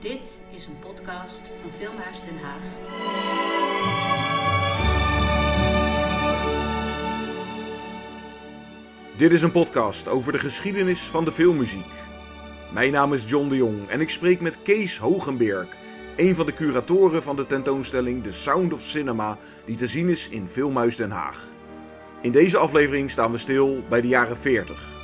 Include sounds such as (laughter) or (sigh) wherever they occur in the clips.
Dit is een podcast van Filmhuis Den Haag. Dit is een podcast over de geschiedenis van de filmmuziek. Mijn naam is John de Jong en ik spreek met Kees Hogenberg, een van de curatoren van de tentoonstelling The Sound of Cinema, die te zien is in Filmhuis Den Haag. In deze aflevering staan we stil bij de jaren 40.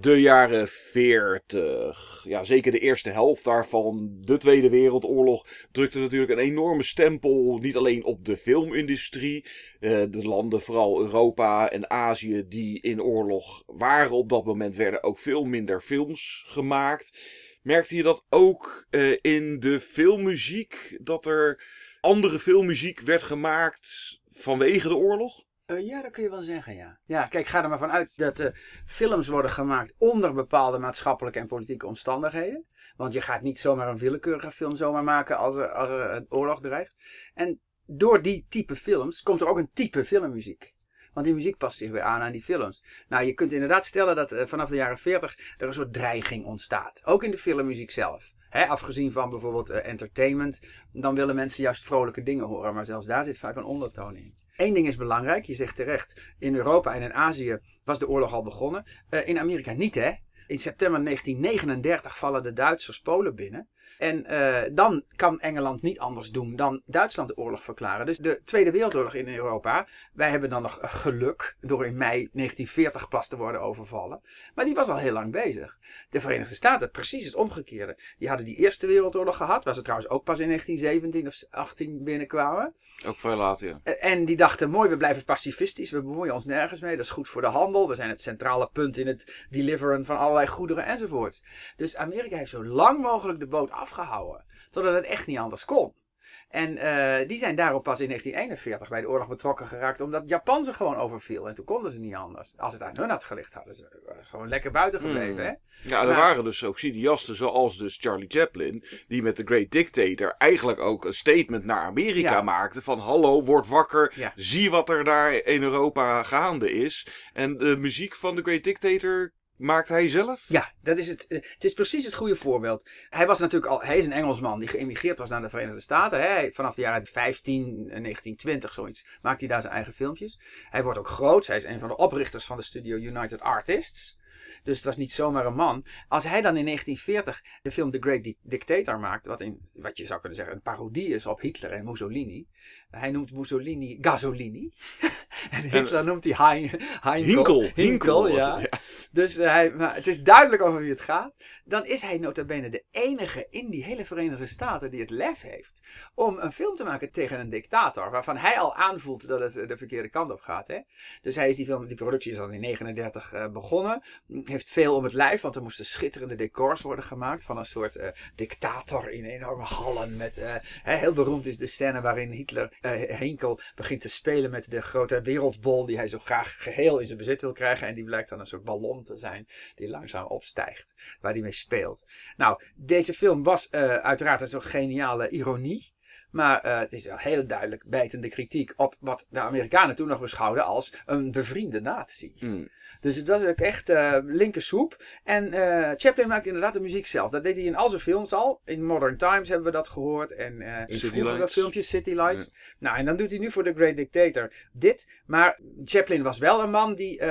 De jaren 40, ja zeker de eerste helft daarvan, de Tweede Wereldoorlog, drukte natuurlijk een enorme stempel niet alleen op de filmindustrie. Eh, de landen, vooral Europa en Azië, die in oorlog waren op dat moment, werden ook veel minder films gemaakt. Merkte je dat ook eh, in de filmmuziek, dat er andere filmmuziek werd gemaakt vanwege de oorlog? Ja, dat kun je wel zeggen, ja. Ja, kijk, ga er maar vanuit dat uh, films worden gemaakt onder bepaalde maatschappelijke en politieke omstandigheden. Want je gaat niet zomaar een willekeurige film zomaar maken als er, als er een oorlog dreigt. En door die type films komt er ook een type filmmuziek. Want die muziek past zich weer aan aan die films. Nou, je kunt inderdaad stellen dat uh, vanaf de jaren 40 er een soort dreiging ontstaat. Ook in de filmmuziek zelf. Afgezien van bijvoorbeeld entertainment, dan willen mensen juist vrolijke dingen horen. Maar zelfs daar zit vaak een ondertoon in. Eén ding is belangrijk, je zegt terecht, in Europa en in Azië was de oorlog al begonnen. Uh, in Amerika niet hè. In september 1939 vallen de Duitsers Polen binnen. En uh, dan kan Engeland niet anders doen dan Duitsland de oorlog verklaren. Dus de Tweede Wereldoorlog in Europa. Wij hebben dan nog geluk door in mei 1940 pas te worden overvallen. Maar die was al heel lang bezig. De Verenigde Staten, precies het omgekeerde. Die hadden die Eerste Wereldoorlog gehad. Waar ze trouwens ook pas in 1917 of 18 binnenkwamen. Ook veel later, ja. En die dachten, mooi, we blijven pacifistisch. We bemoeien ons nergens mee. Dat is goed voor de handel. We zijn het centrale punt in het deliveren van allerlei goederen enzovoort. Dus Amerika heeft zo lang mogelijk de boot afgehouden. Totdat het echt niet anders kon. En uh, die zijn daarop pas in 1941 bij de oorlog betrokken geraakt, omdat Japan ze gewoon overviel. En toen konden ze niet anders. Als het aan hun had gelicht, hadden ze gewoon lekker buiten gebleven. Mm. Hè? Ja, er maar, waren dus ook cineasten zoals dus Charlie Chaplin, die met The Great Dictator eigenlijk ook een statement naar Amerika ja. maakte van hallo, word wakker, ja. zie wat er daar in Europa gaande is. En de muziek van The Great Dictator maakt hij zelf? Ja, dat is het. Het is precies het goede voorbeeld. Hij was natuurlijk al, hij is een Engelsman die geëmigreerd was naar de Verenigde Staten. Hè. Vanaf de jaren 15, 1920 zoiets maakt hij daar zijn eigen filmpjes. Hij wordt ook groot. Hij is een van de oprichters van de studio United Artists. Dus het was niet zomaar een man. Als hij dan in 1940 de film The Great Dictator maakt, wat, in, wat je zou kunnen zeggen een parodie is op Hitler en Mussolini. Hij noemt Mussolini Gasolini. (laughs) en Hitler noemt hij hein, Hinkel. Hinkel, Hinkel ja. ja. Dus uh, hij, maar het is duidelijk over wie het gaat. Dan is hij nota bene de enige in die hele Verenigde Staten die het lef heeft om een film te maken tegen een dictator. Waarvan hij al aanvoelt dat het de verkeerde kant op gaat. Hè? Dus hij is die film, die productie is dan in 1939 uh, begonnen heeft veel om het lijf, want er moesten schitterende decors worden gemaakt van een soort uh, dictator in enorme hallen. Met, heel beroemd is de scène waarin Hitler Henkel begint te spelen met de grote wereldbol die hij zo graag geheel in zijn bezit wil krijgen. En die blijkt dan een soort ballon te zijn die langzaam opstijgt, waar hij mee speelt. Nou, deze film was uiteraard een soort geniale ironie. Maar uh, het is wel heel duidelijk bijtende kritiek op wat de Amerikanen toen nog beschouwden als een bevriende natie. Mm. Dus het was ook echt uh, linkersoep. En uh, Chaplin maakte inderdaad de muziek zelf. Dat deed hij in al zijn films al. In Modern Times hebben we dat gehoord. En uh, in vroegere filmpjes, City Lights. Ja. Nou, en dan doet hij nu voor The Great Dictator dit. Maar Chaplin was wel een man die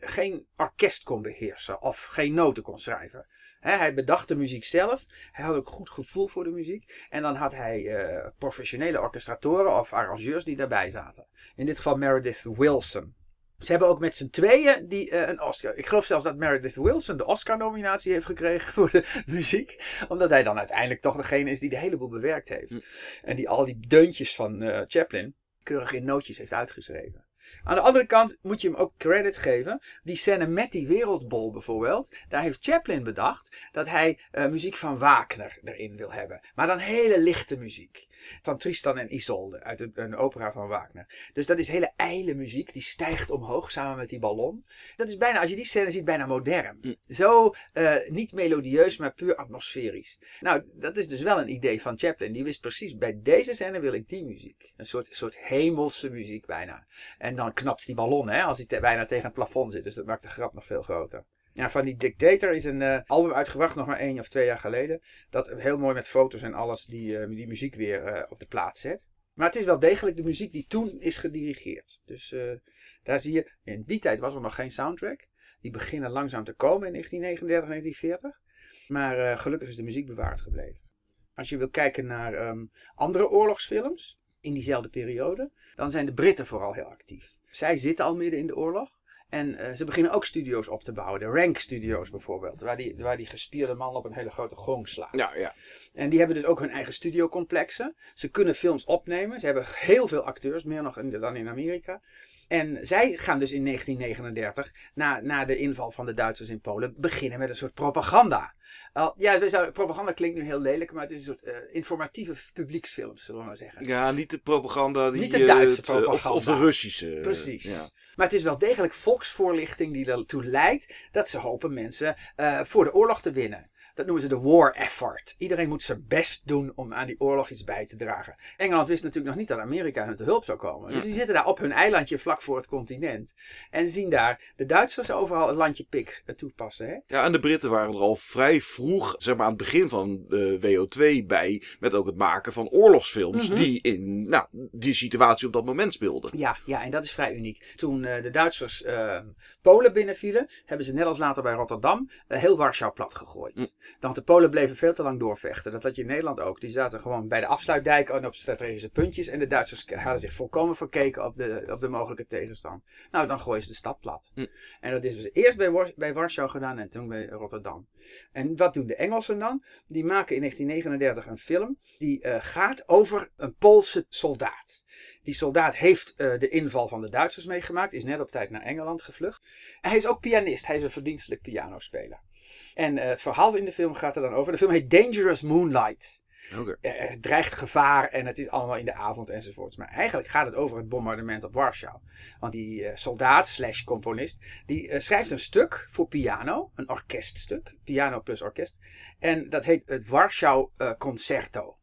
geen orkest kon beheersen. Of geen noten kon schrijven. He, hij bedacht de muziek zelf. Hij had ook goed gevoel voor de muziek. En dan had hij uh, professionele orchestratoren of arrangeurs die daarbij zaten. In dit geval Meredith Wilson. Ze hebben ook met z'n tweeën die, uh, een Oscar. Ik geloof zelfs dat Meredith Wilson de Oscar-nominatie heeft gekregen voor de (laughs) muziek. Omdat hij dan uiteindelijk toch degene is die de hele boel bewerkt heeft. Hm. En die al die deuntjes van uh, Chaplin keurig in nootjes heeft uitgeschreven. Aan de andere kant moet je hem ook credit geven. Die scène met die wereldbol bijvoorbeeld. Daar heeft Chaplin bedacht dat hij uh, muziek van Wagner erin wil hebben. Maar dan hele lichte muziek. Van Tristan en Isolde uit een, een, opera van Wagner. Dus dat is hele ijle muziek. Die stijgt omhoog samen met die ballon. Dat is bijna, als je die scène ziet, bijna modern. Mm. Zo uh, niet melodieus, maar puur atmosferisch. Nou, dat is dus wel een idee van Chaplin. Die wist precies, bij deze scène wil ik die muziek. Een soort, soort hemelse muziek bijna. En dan knapt die ballon, hè, als hij te, bijna tegen het plafond zit. Dus dat maakt de grap nog veel groter. Ja, van die Dictator is een eh, album uitgebracht, nog maar één of twee jaar geleden. Dat heel mooi met foto's en alles die, eh, die muziek weer eh, op de plaats zet. Maar het is wel degelijk de muziek die toen is gedirigeerd. Dus daar zie je, in die tijd was er nog geen soundtrack. Die beginnen langzaam te komen in 1939, 1940. Maar gelukkig is de muziek bewaard gebleven. Als je wil kijken naar ehm, andere oorlogsfilms in diezelfde periode, dan zijn de Britten vooral heel actief. Zij zitten al midden in de oorlog. En eh, ze beginnen ook studio's op te bouwen. De Rank Studios bijvoorbeeld. Waar die, waar die gespierde man op een hele grote gong slaat. Ja, ja. En die hebben dus ook hun eigen studiocomplexen. Ze kunnen films opnemen. Ze hebben heel veel acteurs, meer nog in- dan in Amerika. En zij gaan dus in 1939, na, na de inval van de Duitsers in Polen, beginnen met een soort propaganda. Ja, we zouden- propaganda klinkt nu heel lelijk, maar het is een soort eh, informatieve publieksfilms, zullen we maar zeggen. Ja, niet de propaganda. Die, Niet de eh, Duitse het, eh, Of, propaganda. of de Russische. eh, Precies. Ja. Maar het is wel degelijk volksvoorlichting die ertoe leidt dat ze hopen mensen eh, voor de oorlog te winnen. Dat noemen ze de war effort. Iedereen moet zijn best doen om aan die oorlog iets bij te dragen. Engeland wist natuurlijk nog niet dat Amerika hun te hulp zou komen. Dus die zitten daar op hun eilandje vlak voor het continent. En zien daar de Duitsers overal het landje pik eh, toepassen. Hè? Ja, en de Britten waren er al vrij vroeg, zeg maar aan het begin van de WO2 bij, met ook het maken van oorlogsfilms Mhm. die in nou, die situatie op dat moment speelden. Ja, ja, en dat is vrij uniek. Toen eh, de Duitsers eh, Polen binnenvielen, hebben ze net als later bij Rotterdam eh, heel Warschau plat gegooid. Hm. Want de Polen bleven veel te lang doorvechten. Dat had je in Nederland ook. Die zaten gewoon bij de afsluitdijk en op strategische puntjes. En de Duitsers hadden zich volkomen verkeken op de, op de mogelijke tegenstand. Nou, dan gooien ze de stad plat. Hm. En dat is dus eerst bij, bij Warschau gedaan en toen bij Rotterdam. En wat doen de Engelsen dan? Die maken in 1939 een film die eh, gaat over een Poolse soldaat. Die soldaat heeft eh, de inval van de Duitsers meegemaakt, is net op tijd naar Engeland gevlucht. En hij is ook pianist, hij is een verdienstelijk pianospeler. En eh, het verhaal in de film gaat er dan over. De film heet Dangerous Moonlight. Oké. Er, er dreigt gevaar en het is allemaal in de avond enzovoorts. Maar eigenlijk gaat het over het bombardement op Warschau. Want die eh, soldaat slash componist, die eh, schrijft een stuk voor piano. Een orkeststuk. Piano plus orkest. En dat heet het Warschau eh, Concerto.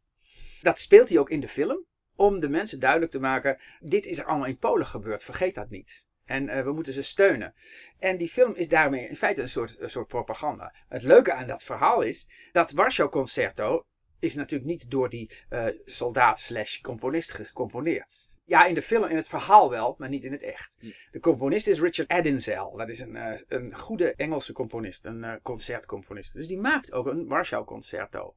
Dat speelt hij ook in de film. Om de mensen duidelijk te maken, dit is er allemaal in Polen gebeurd. Vergeet dat niet. En eh, we moeten ze steunen. En die film is daarmee in feite een soort, een soort propaganda. Het leuke aan dat verhaal is, dat Warschau Concerto is natuurlijk niet door die eh, soldaat slash componist gecomponeerd. Ja, in de film, in het verhaal wel, maar niet in het echt. Hm. De componist is Richard Adinzel. Dat is een, eh, een goede Engelse componist, een concertcomponist. Dus die maakt ook een Warschau Concerto.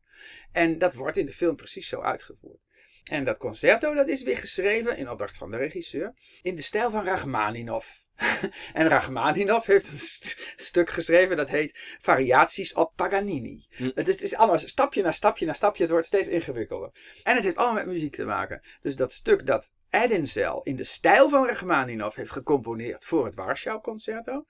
En dat wordt in de film precies zo uitgevoerd. En dat concerto dat is weer geschreven, in opdracht van de regisseur, in de stijl van Rachmaninov. (laughs) en Rachmaninov heeft een st- stuk geschreven dat heet Variaties op Paganini. Hm. Het, is, het is allemaal stapje na stapje na stapje, het wordt steeds ingewikkelder. En het heeft allemaal met muziek te maken. Dus dat stuk dat Adinzel in de stijl van Rachmaninov heeft gecomponeerd voor het Warschau Concerto,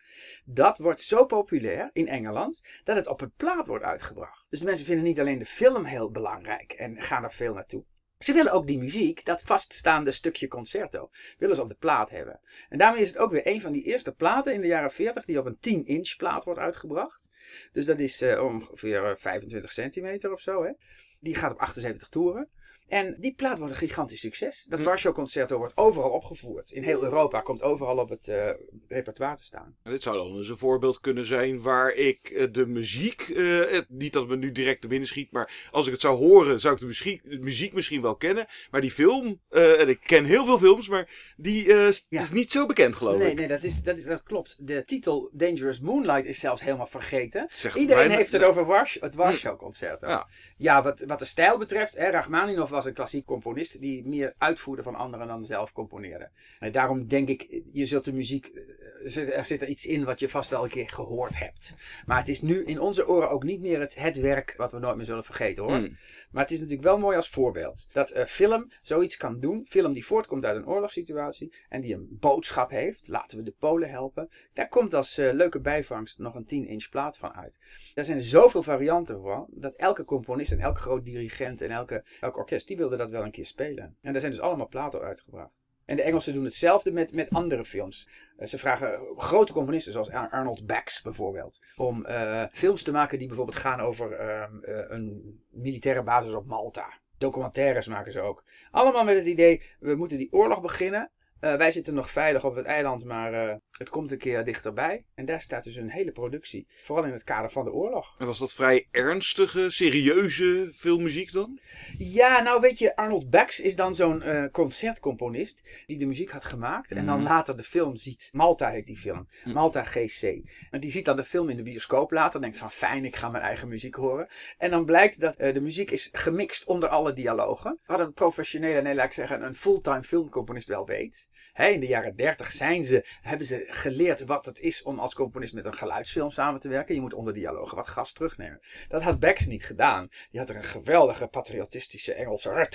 dat wordt zo populair in Engeland dat het op een plaat wordt uitgebracht. Dus de mensen vinden niet alleen de film heel belangrijk en gaan er veel naartoe. Ze willen ook die muziek, dat vaststaande stukje concerto, willen ze op de plaat hebben. En daarmee is het ook weer een van die eerste platen in de jaren 40 die op een 10-inch plaat wordt uitgebracht. Dus dat is eh, ongeveer eh, 25 centimeter of zo. Hè? Die gaat op 78 toeren. En die plaat wordt een gigantisch succes. Dat Hm. Warschau Concerto wordt overal opgevoerd. In heel Europa komt overal op het eh, repertoire te staan. En dit zou dan eens een voorbeeld kunnen zijn waar ik eh, de muziek, eh, het, niet dat het me nu direct te binnen schiet, maar als ik het zou horen, zou ik de muziek, de muziek misschien wel kennen. Maar die film, en ik ken heel veel films, maar die is- Ja. is niet zo bekend geloof Nee, ik. nee dat, is, dat, is, dat klopt. De titel Dangerous Moonlight is zelfs helemaal vergeten. Zegt Iedereen heeft het over Wars het Warschau Concerto. Ja. Ja, wat, wat de stijl betreft, hè, Rachmaninov was een klassiek componist die meer uitvoerde van anderen dan zelf componeerde. En daarom denk ik, je zult de muziek, eh, er zit er iets in wat je vast wel een keer gehoord hebt. Maar het is nu in onze oren ook niet meer het, het werk wat we nooit meer zullen vergeten hoor. Hmm. Maar het is natuurlijk wel mooi als voorbeeld. Dat eh, film zoiets kan doen. Film die voortkomt uit een oorlogssituatie. En die een boodschap heeft. Laten we de Polen helpen. Daar komt als eh, leuke bijvangst nog een 10-inch plaat van uit. Daar zijn zoveel varianten van. Dat elke componist en elke groot dirigent en elke, elk orkest. Die wilde dat wel een keer spelen. En daar zijn dus allemaal platen uitgebracht. En de Engelsen doen hetzelfde met, met andere films. Eh, ze vragen grote componisten zoals Ar- Arnold Bax bijvoorbeeld. Om eh, films te maken die bijvoorbeeld gaan over ehm, eh, een militaire basis op Malta. Documentaires maken ze ook. Allemaal met het idee, we moeten die oorlog beginnen. Eh, wij zitten nog veilig op het eiland, maar eh, het komt een keer dichterbij. En daar staat dus een hele productie. Vooral in het kader van de oorlog. En was dat vrij ernstige, serieuze filmmuziek dan? Ja, nou weet je, Arnold Bax is dan zo'n eh, concertcomponist die de muziek had gemaakt. En dan Mhm. later de film ziet. Malta heet die film. Mhm. Malta GC. En die ziet dan de film in de bioscoop later. Denkt van fijn, ik ga mijn eigen muziek horen. En dan blijkt dat de muziek is gemixt onder alle dialogen. Wat een professionele, nee laat ik zeggen, een fulltime filmcomponist wel weet. In de jaren 30 zijn ze, hebben ze geleerd wat het is om als componist met een geluidsfilm samen te werken. Je moet onder dialogen wat gas terugnemen. Dat had Bax niet gedaan. Die had er een geweldige patriotistische Engelse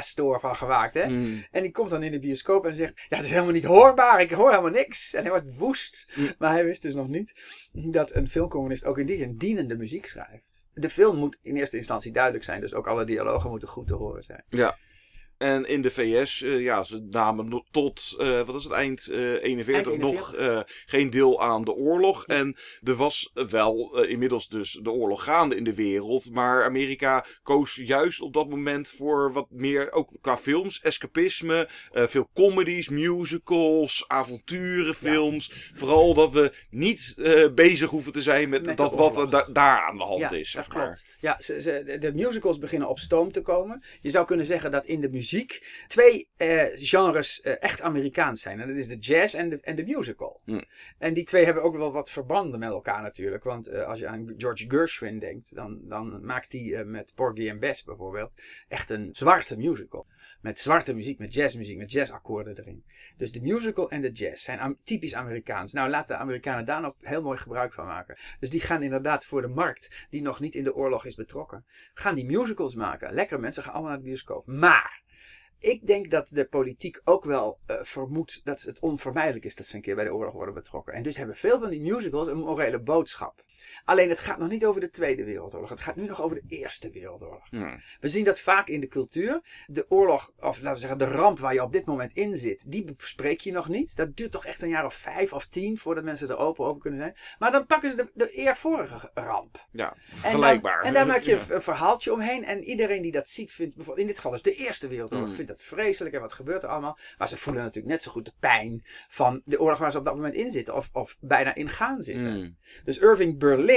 stoor van gemaakt. Hè? Mm. En die komt dan in de bioscoop en zegt: Ja, het is helemaal niet hoorbaar. Ik hoor helemaal niks. En hij wordt woest. Mm. Maar hij wist dus nog niet dat een filmcomponist ook in die zin dienende muziek schrijft. De film moet in eerste instantie duidelijk zijn. Dus ook alle dialogen moeten goed te horen zijn. Ja. En in de VS, eh, ja, ze namen tot, eh, wat is het, eind eh 41 Eind nog geen deel aan de oorlog. En er was wel inmiddels dus de oorlog gaande in de wereld. Maar Amerika koos juist op dat moment voor wat meer, ook qua films, escapisme. veel comedies, musicals, avonturenfilms. Vooral dat we niet bezig hoeven te zijn met, dat wat er da- daar aan de hand ja, is, zeg dat maar. klopt. Ja, ze, ze, de- de musicals beginnen op stoom te komen. Je zou kunnen zeggen dat in de muziek twee eh, genres eh, echt Amerikaans zijn. En dat is de jazz en de, en de musical. Hm. En die twee hebben ook wel wat verbanden met elkaar natuurlijk. Want eh, als je aan George Gershwin denkt, dan, dan maakt hij met Porgy and Bess bijvoorbeeld echt een zwarte musical. Met zwarte muziek, met jazzmuziek, met jazzakkoorden erin. Dus de musical en de jazz zijn am- typisch Amerikaans. Nou, laten de Amerikanen daar nog heel mooi gebruik van maken. Dus die gaan inderdaad voor de markt, die nog niet in de oorlog is betrokken, gaan die musicals maken. Lekker, mensen gaan allemaal naar de bioscoop. Maar ik denk dat de politiek ook wel eh, vermoedt dat het onvermijdelijk is dat ze een keer bij de oorlog worden betrokken. En dus hebben veel van die musicals een morele boodschap. Alleen het gaat nog niet over de Tweede Wereldoorlog. Het gaat nu nog over de Eerste Wereldoorlog. We zien dat vaak in de cultuur. De oorlog, of laten we zeggen de ramp waar je op dit moment in zit, die bespreek je nog niet. Dat duurt toch echt een jaar of vijf of tien voordat mensen er open over kunnen zijn. Maar dan pakken ze de, de eervorige ramp. Ja, En dan-. En daar maak je (laughs) een, verhaaltje omheen. En iedereen die dat ziet, vindt bijvoorbeeld in dit geval dus de Eerste Wereldoorlog, Mm. vindt dat vreselijk. En wat gebeurt er allemaal? Maar ze voelen natuurlijk net zo goed de pijn van de oorlog waar ze op dat moment in zitten. Of, of bijna in gaan zitten. Mm. Dus Irving Berlin.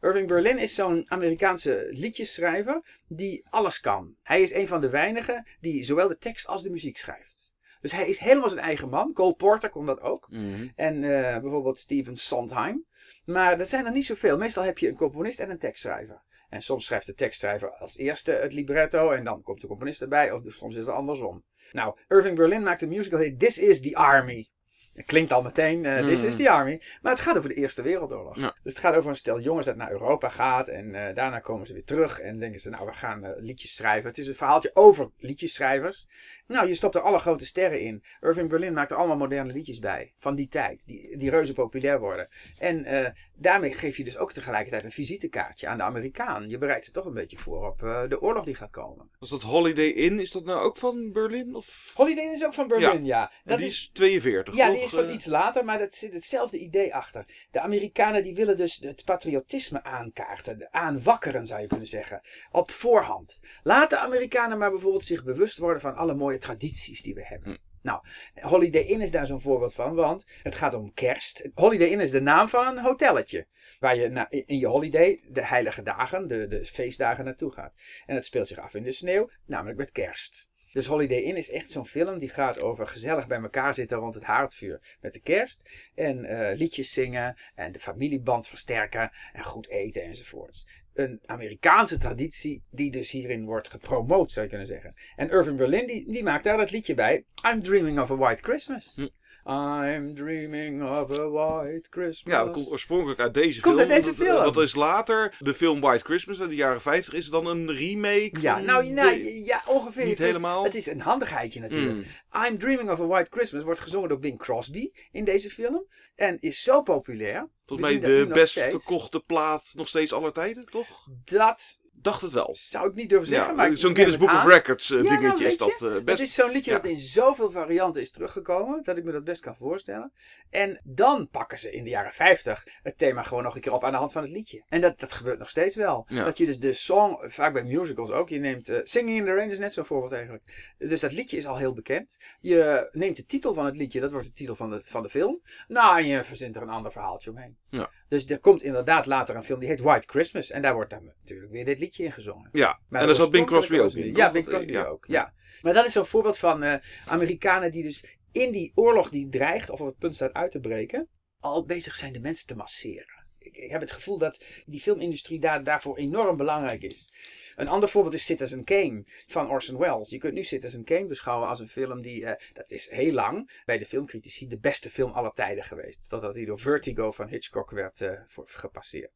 Irving Berlin is zo'n Amerikaanse liedjesschrijver die alles kan. Hij is een van de weinigen die zowel de tekst als de muziek schrijft. Dus hij is helemaal zijn eigen man. Cole Porter kon dat ook. Mm. En eh, bijvoorbeeld Steven Sondheim. Maar dat zijn er niet zoveel. Meestal heb je een componist en een tekstschrijver. En soms schrijft de tekstschrijver als eerste het libretto en dan komt de componist erbij. Of soms is het andersom. Nou, Irving Berlin maakt een musical heet This is the Army. Het klinkt al meteen, eh, This Mm. is the Army. Maar het gaat over de Eerste Wereldoorlog. Ja. Dus het gaat over een stel jongens dat naar Europa gaat. En eh, daarna komen ze weer terug. En denken ze, nou we gaan eh, liedjes schrijven. Het is een verhaaltje over liedjesschrijvers. Nou, je stopt er alle grote sterren in. Irving Berlin maakt er allemaal moderne liedjes bij. Van die tijd. Die, die reuze populair worden. En eh, daarmee geef je dus ook tegelijkertijd een visitekaartje aan de Amerikaan. Je bereidt ze toch een beetje voor op eh, de oorlog die gaat komen. Was dat Holiday Inn? Is dat nou ook van Berlin? Of? Holiday Inn is ook van Berlin, ja. Dat die is, is 42, ja, toch? die is van Eh, iets later, maar er zit hetzelfde idee achter. De Amerikanen die willen dus het patriotisme aankaarten, aanwakkeren zou je kunnen zeggen, op voorhand. Laat de Amerikanen maar bijvoorbeeld zich bewust worden van alle mooie tradities die we hebben. Hm. Nou, Holiday Inn is daar zo'n voorbeeld van, want het gaat om kerst. Holiday Inn is de naam van een hotelletje. Waar je na- in je holiday de heilige dagen, de, de feestdagen naartoe gaat. En het speelt zich af in de sneeuw, namelijk met kerst. Dus Holiday Inn is echt zo'n film die gaat over gezellig bij elkaar zitten rond het haardvuur met de kerst. En eh, liedjes zingen en de familieband versterken en goed eten enzovoorts. Een Amerikaanse traditie die dus hierin wordt gepromoot zou je kunnen zeggen. En Irving Berlin die, maakt daar dat liedje bij. I'm dreaming of a white Christmas. Hm. I'm dreaming of a white Christmas. Ja, dat komt oorspronkelijk uit deze Komt film. uit deze Dat- film. Dat is later, de film White Christmas uit de jaren 50, is dan een remake Ja, van nou, nou de- ja, ongeveer. niet kunt- helemaal. Het is een handigheidje natuurlijk. Mm. I'm Dreaming of a White Christmas wordt gezongen door Bing Crosby in deze film. En is zo populair. Volgens We mij dat de best verkochte plaat nog steeds aller tijden, toch? Dat dacht het wel. Zou ik niet durven zeggen, Ja, maar Zo'n Guinness het Book of. Records Ja, dingetje is dat eh, Het best. is zo'n liedje ja. dat in zoveel varianten is teruggekomen, dat ik me dat best kan voorstellen. En dan pakken ze in de jaren 50 het thema gewoon nog een keer op aan de hand van het liedje. En dat, dat gebeurt nog steeds wel. Dat je dus de song, vaak bij musicals ook, je neemt eh, Singing in the Rain is net zo'n voorbeeld eigenlijk. Dus dat liedje is al heel bekend. Je neemt de titel van het liedje, dat wordt de titel van de, van de film. Nou, en je verzint er een ander verhaaltje omheen. Ja. Dus er komt inderdaad later een film die heet White Christmas. En daar wordt dan natuurlijk weer dit liedje in gezongen. Ja, Maar en daar zat Bing Crosby ook in. Ja? Bing Crosby Ja. ook. Ja. Maar dat is zo'n voorbeeld van eh, Amerikanen die dus in die oorlog die dreigt, of op het punt staat uit te breken, al bezig zijn de mensen te masseren. Ik, ik heb het gevoel dat die filmindustrie daar, daarvoor enorm belangrijk is. Een ander voorbeeld is Citizen Kane van Orson Welles. Je kunt nu Citizen Kane beschouwen als een film die, eh, dat is heel lang bij de filmcritici de beste film aller tijden geweest. Totdat hij door Vertigo van Hitchcock werd eh, voor, gepasseerd.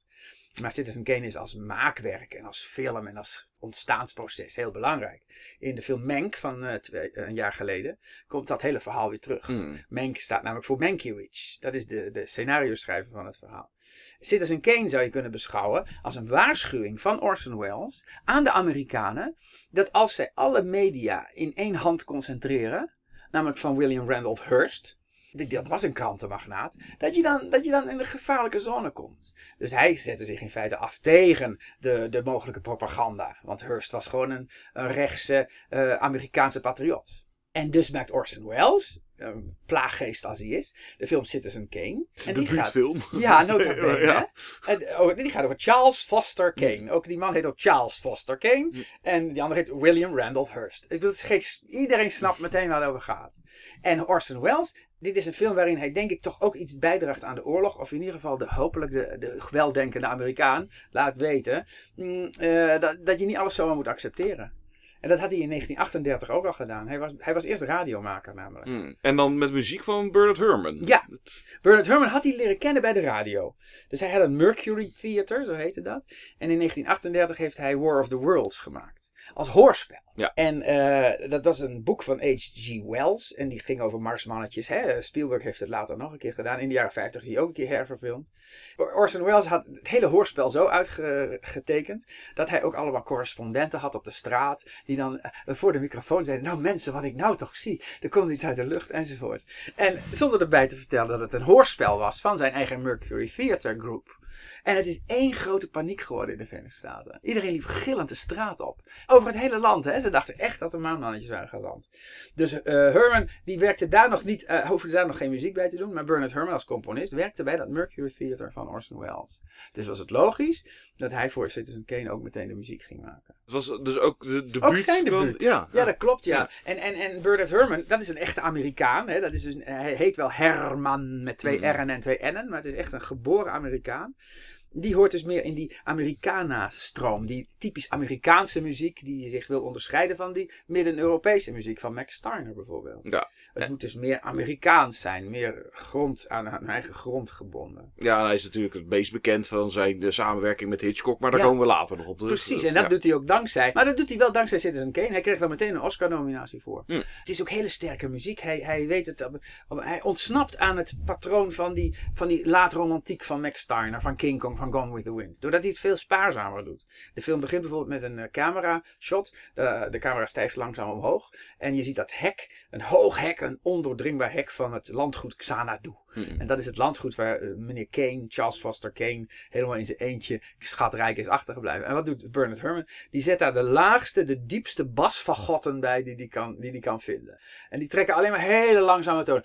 Maar Citizen Kane is als maakwerk en als film en als ontstaansproces heel belangrijk. In de film Mank van eh, twee, een jaar geleden komt dat hele verhaal weer terug. Mank staat namelijk voor Mankiewicz. Dat is de, de scenario schrijver van het verhaal. Citizen Kane zou je kunnen beschouwen als een waarschuwing van Orson Welles aan de Amerikanen dat als zij alle media in één hand concentreren, namelijk van William Randolph Hearst, dat was een krantenmagnaat, dat je, dan, dat je dan in de gevaarlijke zone komt. Dus hij zette zich in feite af tegen de, de mogelijke propaganda. Want Hearst was gewoon een, een rechtse eh, Amerikaanse patriot. En dus maakt Orson Welles, een plaaggeest als hij is, de film Citizen Kane. En De die gaat, buurtfilm. (laughs) ja, nota bene. Ja. En, oh, die gaat over Charles Foster Kane. Ook die man heet ook Charles Foster Kane. En die andere heet William Randolph Hearst. Ik bedoel, iedereen snapt meteen waar het over gaat. En Orson Welles, dit is een film waarin hij denk ik toch ook iets bijdraagt aan de oorlog. Of in ieder geval de, hopelijk de, de weldenkende Amerikaan laat weten mm, eh, dat, dat je niet alles zomaar moet accepteren. En dat had hij in 1938 ook al gedaan. Hij was, hij was eerst radiomaker namelijk. Hmm. En dan met muziek van Bernard Herrmann. Ja. Bernard Herrmann had hij leren kennen bij de radio. Dus hij had een Mercury Theater, zo heette dat. En in 1938 heeft hij War of the Worlds gemaakt. Als hoorspel. Ja. En eh, dat was een boek van H.G. Wells. En die ging over Marsmannetjes. Hè? Spielberg heeft het later nog een keer gedaan. In de jaren 50 is hij ook een keer herverfilmd. Orson Welles had het hele hoorspel zo uitgetekend. dat hij ook allemaal correspondenten had op de straat. Die dan eh, voor de microfoon zeiden: Nou mensen, wat ik nou toch zie. Er komt iets uit de lucht enzovoort. En zonder erbij te vertellen dat het een hoorspel was van zijn eigen Mercury Theater Group. En het is één grote paniek geworden in de Verenigde Staten. Iedereen liep gillend de straat op. Over het hele land. Hè. Ze dachten echt dat er maanmannetjes waren geland. Dus eh Herman, die werkte daar nog niet, eh hoefde daar nog geen muziek bij te doen. Maar Bernard Herrmann als componist werkte bij dat Mercury Theater van Orson Welles. Dus was het logisch dat hij voor Citizen Kane ook meteen de muziek ging maken. Het was dus ook de debuut Ook zijn debuut. Ja, ja, dat klopt, ja. Ja. En, en, en Bernard Herrmann, dat is een echte Amerikaan. Hè? Dat is dus, hij heet wel Herman met twee Mhm. R'en en twee N'en, maar het is echt een geboren Amerikaan. Die hoort dus meer in die Americana-stroom. Die typisch Amerikaanse muziek die zich wil onderscheiden van die Midden-Europese muziek van Max Steiner bijvoorbeeld. Ja. Het moet dus meer Amerikaans zijn, meer grond, aan hun eigen grond gebonden. Ja, hij is natuurlijk het meest bekend van zijn de samenwerking met Hitchcock, maar daar Ja. komen we later nog op terug. Precies, en dat Ja. doet hij ook dankzij. Maar dat doet hij wel dankzij Citizen Kane. Hij kreeg daar meteen een Oscar-nominatie voor. Hm. Het is ook hele sterke muziek. Hij, hij weet het. Hij ontsnapt aan het patroon van die, van die laatromantiek van Max Steiner, van King Kong, van Gone with the Wind. Doordat hij het veel spaarzamer doet. De film begint bijvoorbeeld met een eh, camera shot. De, de camera stijgt langzaam omhoog. En je ziet dat hek, een hoog hek, een ondoordringbaar hek van het landgoed Xanadu. Hm. En dat is het landgoed waar eh, meneer Kane, Charles Foster Kane, helemaal in zijn eentje schatrijk is achtergebleven. En wat doet Bernard Herrmann? Die zet daar de laagste, de diepste basfagotten bij die die kan, die die kan vinden. En die trekken alleen maar hele langzame tonen.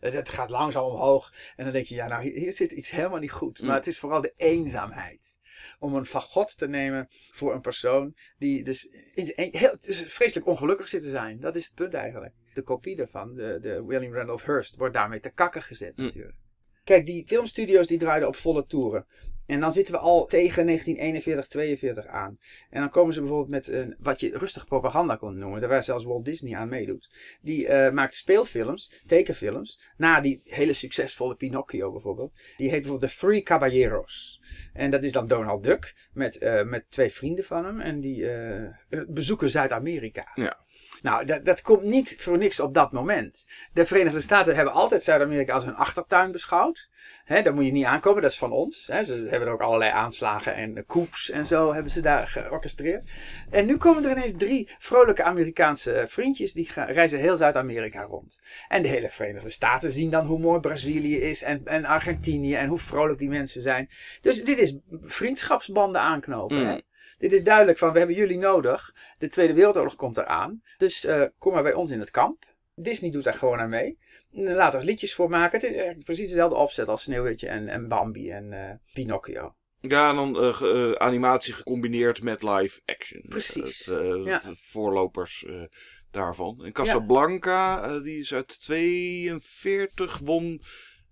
Het, het gaat langzaam omhoog. En dan denk je, ja nou hier, hier zit iets helemaal niet goed. Maar Mm. het is vooral de eenzaamheid. Om een fagot te nemen voor een persoon die dus, een- heel, dus vreselijk ongelukkig zit te zijn. Dat is het punt eigenlijk. De kopie daarvan, de, de William Randolph Hearst, wordt daarmee te kakken gezet Mm. natuurlijk. Kijk, die filmstudio's die draaiden op volle toeren. En dan zitten we al tegen 1941, 42 aan. En dan komen ze bijvoorbeeld met een, wat je rustig propaganda kon noemen. Daar waar zelfs Walt Disney aan meedoet. Die eh, maakt speelfilms, tekenfilms. Na die hele succesvolle Pinocchio bijvoorbeeld. Die heet bijvoorbeeld The Three Caballeros. En dat is dan Donald Duck met, eh, met twee vrienden van hem. En die eh, bezoeken Zuid-Amerika. Ja. Nou, dat, dat komt niet voor niks op dat moment. De Verenigde Staten hebben altijd Zuid-Amerika als hun achtertuin beschouwd. Hè, daar moet je niet aankomen, dat is van ons. Hè. Ze hebben er ook allerlei aanslagen en coups en zo hebben ze daar georchestreerd. En nu komen er ineens drie vrolijke Amerikaanse vriendjes die gaan, reizen heel Zuid-Amerika rond. En de hele Verenigde Staten zien dan hoe mooi Brazilië is en, en Argentinië en hoe vrolijk die mensen zijn. Dus dit is vriendschapsbanden aanknopen. Hè. Mm. Dit is duidelijk van, we hebben jullie nodig. De Tweede Wereldoorlog komt eraan. Dus uh, kom maar bij ons in het kamp. Disney doet daar gewoon aan mee. Laat er liedjes voor maken. Het is eigenlijk precies dezelfde opzet als Sneeuwwitje en, en Bambi en uh, Pinocchio. Ja, en dan uh, ge, animatie gecombineerd met live action. Precies. Het, ja. voorlopers daarvan. En Casablanca, ja. die is uit 42, won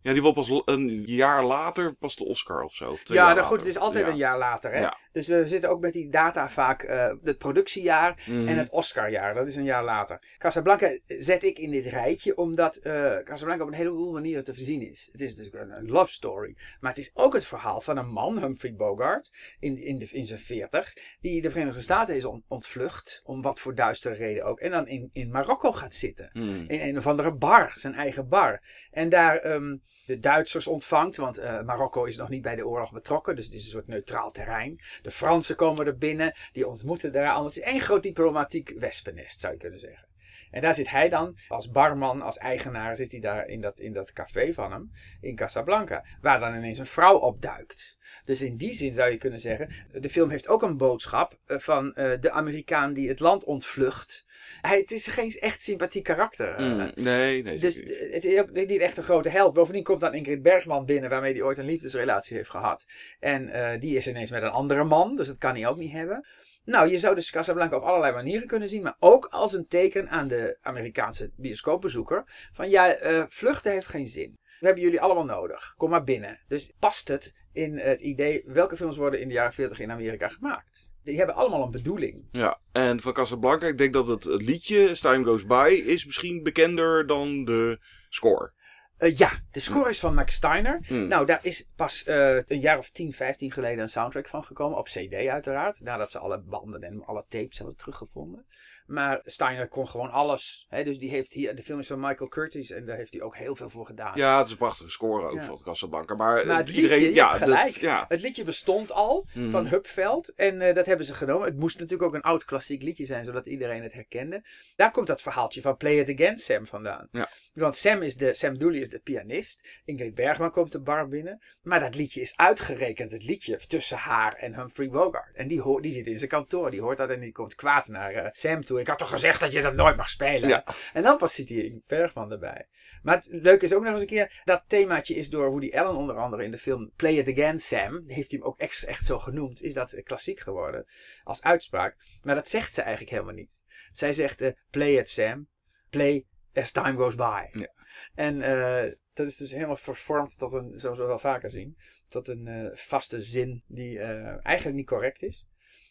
ja, die won pas een jaar later pas de Oscar of zo. Of ja, nou goed, het is altijd ja. een jaar later. Hè? Dus we zitten ook met die data vaak uh, het productiejaar Mhm. en het Oscarjaar. Dat is een jaar later. Casablanca zet ik in dit rijtje omdat uh, Casablanca op een heleboel manieren te voorzien is. Het is natuurlijk een, love story. Maar het is ook het verhaal van een man, Humphrey Bogart, in, in, de, in zijn veertig, die de Verenigde Staten is on, ontvlucht, om wat voor duistere reden ook. En dan in, in Marokko gaat zitten. Hmm. In een of andere bar, zijn eigen bar. En daar... Um, de Duitsers ontvangt, want uh, Marokko is nog niet bij de oorlog betrokken, dus het is een soort neutraal terrein. De Fransen komen er binnen, die ontmoeten daar allemaal. Het is één groot diplomatiek wespennest, zou je kunnen zeggen. En daar zit hij dan, als barman, als eigenaar, zit hij daar in dat, in dat café van hem, in Casablanca, waar dan ineens een vrouw opduikt. Dus in die zin zou je kunnen zeggen, de film heeft ook een boodschap van uh, de Amerikaan die het land ontvlucht. Hij, het is geen echt sympathiek karakter. Mm, nee, nee. Dus het is ook niet echt een grote held. Bovendien komt dan Ingrid Bergman binnen, waarmee hij ooit een liefdesrelatie heeft gehad. En uh, die is ineens met een andere man, dus dat kan hij ook niet hebben. Nou, je zou dus Casablanca op allerlei manieren kunnen zien, maar ook als een teken aan de Amerikaanse bioscoopbezoeker van ja, uh, vluchten heeft geen zin. We hebben jullie allemaal nodig. Kom maar binnen. Dus past het in het idee welke films worden in de jaren 40 in Amerika gemaakt? Die hebben allemaal een bedoeling. Ja, en van Casablanca, ik denk dat het liedje Time Goes By is misschien bekender dan de score. Uh, ja, de score is van Max Steiner. Mm. Nou, daar is pas uh, een jaar of 10, 15 geleden een soundtrack van gekomen. Op CD uiteraard. Nadat ze alle banden en alle tapes hebben teruggevonden. Maar Steiner kon gewoon alles. Hè? Dus die heeft hier, de film is van Michael Curtis en daar heeft hij ook heel veel voor gedaan. Ja, het is een prachtige score ook Ja. van Casablanca. Maar, Maar het iedereen, liedje, je ja, dat- ja. Het liedje bestond al Mhm. van Hupveld en eh, dat hebben ze genomen. Het moest natuurlijk ook een oud klassiek liedje zijn, zodat iedereen het herkende. Daar komt dat verhaaltje van Play It Again Sam vandaan. Ja. Want Sam, is de, Sam Dooley is de pianist. Ingrid Bergman komt de bar binnen. Maar dat liedje is uitgerekend, het liedje tussen haar en Humphrey Bogart. En die, hoort, die zit in zijn kantoor, die hoort dat en die komt kwaad naar eh, Sam toe. Ik had toch gezegd dat je dat nooit mag spelen? Ja. En dan pas hij Ingrid Bergman erbij. Maar het leuke is ook nog eens een keer, dat themaatje is door Woody Allen onder andere in de film Play It Again Sam, heeft hij hem ook echt, echt zo genoemd, is dat klassiek geworden als uitspraak. Maar dat zegt ze eigenlijk helemaal niet. Zij zegt eh, Play It Sam, play as time goes by. Ja. En eh, dat is dus helemaal vervormd tot een, zoals we wel vaker zien, tot een eh, vaste zin die eh, eigenlijk niet correct is.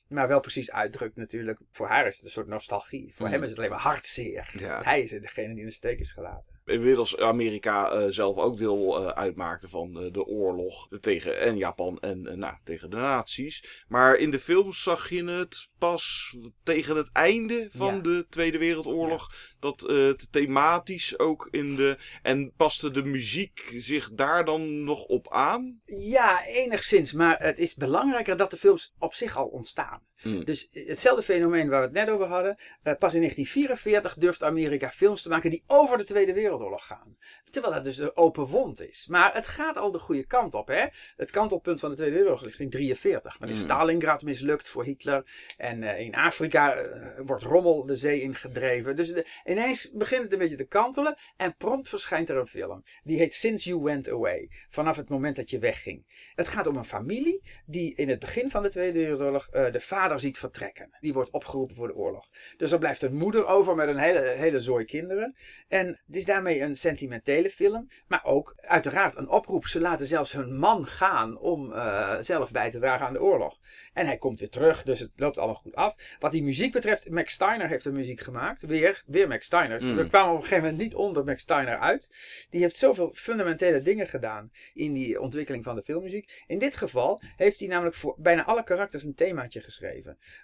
Maar wel precies uitdrukt natuurlijk. Voor haar is het een soort nostalgie. Voor Mhm. hem is het alleen maar hartzeer. Ja. Hij is degene die in de steek is gelaten. Inmiddels Amerika eh, zelf ook deel eh, uitmaakte van eh, de oorlog tegen en Japan en nou, tegen de nazi's. Maar in de films zag je het pas tegen het einde van Ja. de Tweede Wereldoorlog. Dat het thematisch ook in de. En paste de muziek zich daar dan nog op aan? Ja, enigszins. Maar het is belangrijker dat de films op zich al ontstaan. Hmm. Dus hetzelfde fenomeen waar we het net over hadden. eh, pas in 1944 durft Amerika films te maken die over de Tweede Wereldoorlog gaan. Terwijl dat dus een open wond is. Maar het gaat al de goede kant op. Hè? Het kantelpunt van de Tweede Wereldoorlog ligt in 1943. Dan is Hmm. Stalingrad mislukt voor Hitler. En eh, in Afrika eh, wordt rommel de zee ingedreven. Dus de- ineens begint het een beetje te kantelen. En prompt verschijnt er een film. Die heet Since You Went Away. Vanaf het moment dat je wegging. Het gaat om een familie die in het begin van de Tweede Wereldoorlog de vader ziet vertrekken. Die wordt opgeroepen voor de oorlog. Dus er blijft een moeder over met een hele, hele zooi kinderen. En het is daarmee een sentimentele film. Maar ook uiteraard een oproep. Ze laten zelfs hun man gaan om eh, zelf bij te dragen aan de oorlog. En hij komt weer terug, dus het loopt allemaal goed af. Wat die muziek betreft, Max Steiner heeft de muziek gemaakt. Weer, weer Max Steiner. Mm. We kwamen op een gegeven moment niet onder Max Steiner uit. Die heeft zoveel fundamentele dingen gedaan in die ontwikkeling van de filmmuziek. In dit geval heeft hij namelijk voor bijna alle karakters een themaatje geschreven.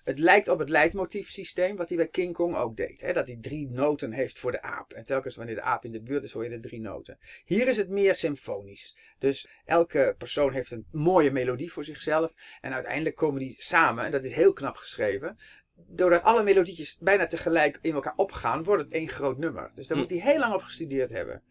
Het lijkt op het leidmotiefsysteem wat hij bij King Kong ook deed. Hè? Dat hij drie noten heeft voor de aap. En telkens wanneer de aap in de buurt is, hoor je de drie noten. Hier is het meer symfonisch. Dus elke persoon heeft een mooie melodie voor zichzelf. En uiteindelijk komen die samen, en dat is heel knap geschreven. Doordat alle melodietjes bijna tegelijk in elkaar opgaan, wordt het één groot nummer. Dus daar moet hij heel lang op gestudeerd hebben.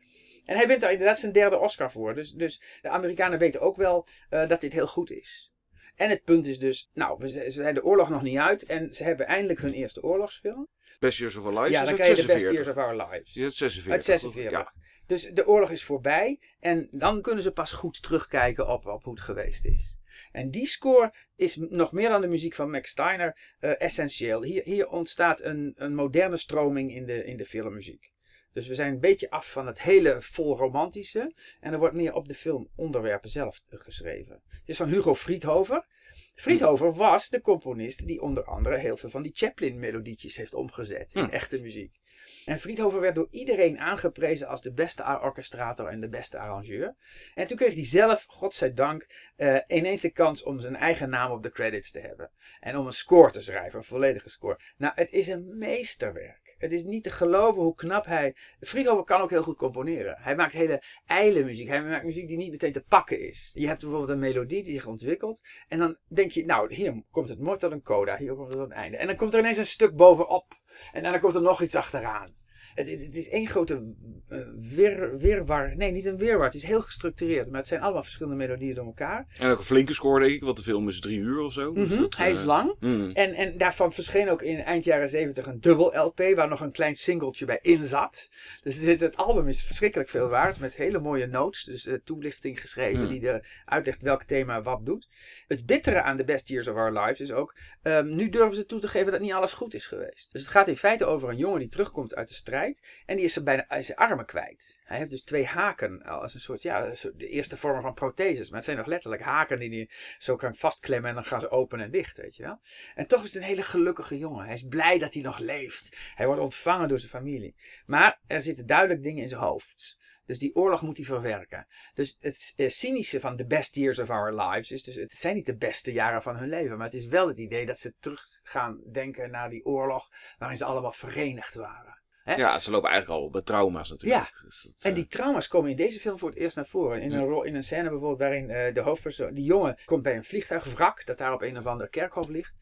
En hij wint daar inderdaad zijn derde Oscar voor. Dus, dus de Amerikanen weten ook wel uh, dat dit heel goed is. En het punt is dus, nou, ze zijn de oorlog nog niet uit en ze hebben eindelijk hun eerste oorlogsfilm. Best Years of Our Lives Ja, dan krijg je de Best Years of Our Lives. Ja, 46. Uit 46. Ja. Dus de oorlog is voorbij en dan kunnen ze pas goed terugkijken op, op hoe het geweest is. En die score is nog meer dan de muziek van Max Steiner uh, essentieel. Hier, hier ontstaat een, een moderne stroming in de, in de filmmuziek. Dus we zijn een beetje af van het hele vol romantische. En er wordt meer op de filmonderwerpen zelf geschreven. Het is van Hugo Friedhofer. Friedhofer was de componist die onder andere heel veel van die Chaplin-melodietjes heeft omgezet in Hm. echte muziek. En Friedhofer werd door iedereen aangeprezen als de beste orchestrator en de beste arrangeur. En toen kreeg hij zelf, godzijdank, eh ineens de kans om zijn eigen naam op de credits te hebben. En om een score te schrijven, een volledige score. Nou, het is een meesterwerk. Het is niet te geloven hoe knap hij... Friedhofer kan ook heel goed componeren. Hij maakt hele ijle muziek. Hij maakt muziek die niet meteen te pakken is. Je hebt bijvoorbeeld een melodie die zich ontwikkelt. En dan denk je, nou, hier komt het mooi tot een coda. Hier komt het een einde. En dan komt er ineens een stuk bovenop. En dan komt er nog iets achteraan. Het is, het is één grote eh, wirwar. Nee, niet een wirwar. Het is heel gestructureerd. Maar het zijn allemaal verschillende melodieën door elkaar. En ook een flinke score, denk ik, want de film is drie uur of zo. Dus Mhm, dat, Hij is eh, lang. mm. En, en daarvan verscheen ook in eind jaren 70 een dubbel LP waar nog een klein singeltje bij in zat. Dus dit, het album is verschrikkelijk veel waard met hele mooie notes. Dus eh, toelichting geschreven Hmm. die er uitlegt welk thema wat doet. Het bittere aan The Best Years of Our Lives is ook, ehm, nu durven ze toe te geven dat niet alles goed is geweest. Dus het gaat in feite over een jongen die terugkomt uit de strijd en die is bijna zijn armen kwijt. Hij heeft dus twee haken als een soort, ja, de eerste vorm van protheses. Maar het zijn nog letterlijk haken die hij zo kan vastklemmen en dan gaan ze open en dicht, weet je wel. En toch is het een hele gelukkige jongen. Hij is blij dat hij nog leeft. Hij wordt ontvangen door zijn familie. Maar er zitten duidelijk dingen in zijn hoofd. Dus die oorlog moet hij verwerken. Dus het eh, cynische van the best years of our lives is dus, het zijn niet de beste jaren van hun leven. Maar het is wel het idee dat ze terug gaan denken naar die oorlog waarin ze allemaal verenigd waren. Hè? Ja, ze lopen eigenlijk al met trauma's natuurlijk. Dus dat, En eh, die trauma's komen in deze film voor het eerst naar voren. In een, rol, in een scène bijvoorbeeld waarin eh, de hoofdpersoon, die jongen, komt bij een vliegtuigwrak dat daar op een of ander kerkhof ligt.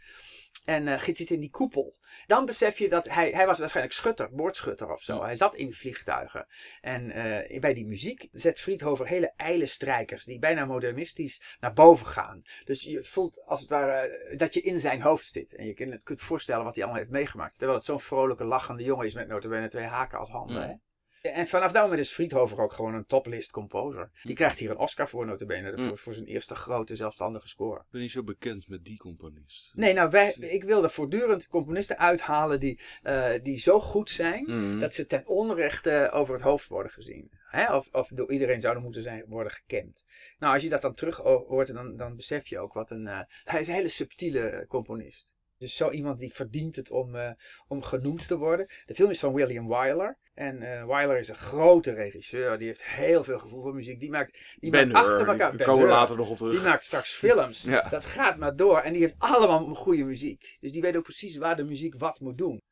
En giet zit in die koepel. Dan besef je dat hij, hij was waarschijnlijk schutter, boordschutter of zo. Hij zat in vliegtuigen. En eh, bij die muziek zet Friedhofer hele ijle strijkers die bijna modernistisch naar boven gaan. Dus je voelt als het ware eh, dat je in zijn hoofd zit. En je kunt kunt voorstellen wat hij allemaal heeft meegemaakt. Terwijl het zo'n vrolijke, lachende jongen is met notabene twee haken als handen. En vanaf dat moment is Friedhofer ook gewoon een toplist composer. Die krijgt hier een Oscar voor notabene. Mm. Voor, voor zijn eerste grote zelfstandige score. Ik ben niet zo bekend met die componist. Nee, nou, wij, ik wilde voortdurend componisten uithalen die, eh, die zo goed zijn. Mhm. Dat ze ten onrechte over het hoofd worden gezien. Hè? Of, of door iedereen zouden moeten zijn, worden gekend. Nou, als je dat dan terug ho- hoort, dan, dan besef je ook wat een... eh, hij is een hele subtiele componist. Dus zo iemand die verdient het om, eh, om genoemd te worden. De film is van William Wyler. En eh Wyler is een grote regisseur. Die heeft heel veel gevoel voor muziek. Die maakt, die Ben maakt achter elkaar... komen we later nog op terug. Die maakt straks films. (laughs) Ja. Dat gaat maar door. En die heeft allemaal goede muziek. Dus die weet ook precies waar de muziek wat moet doen.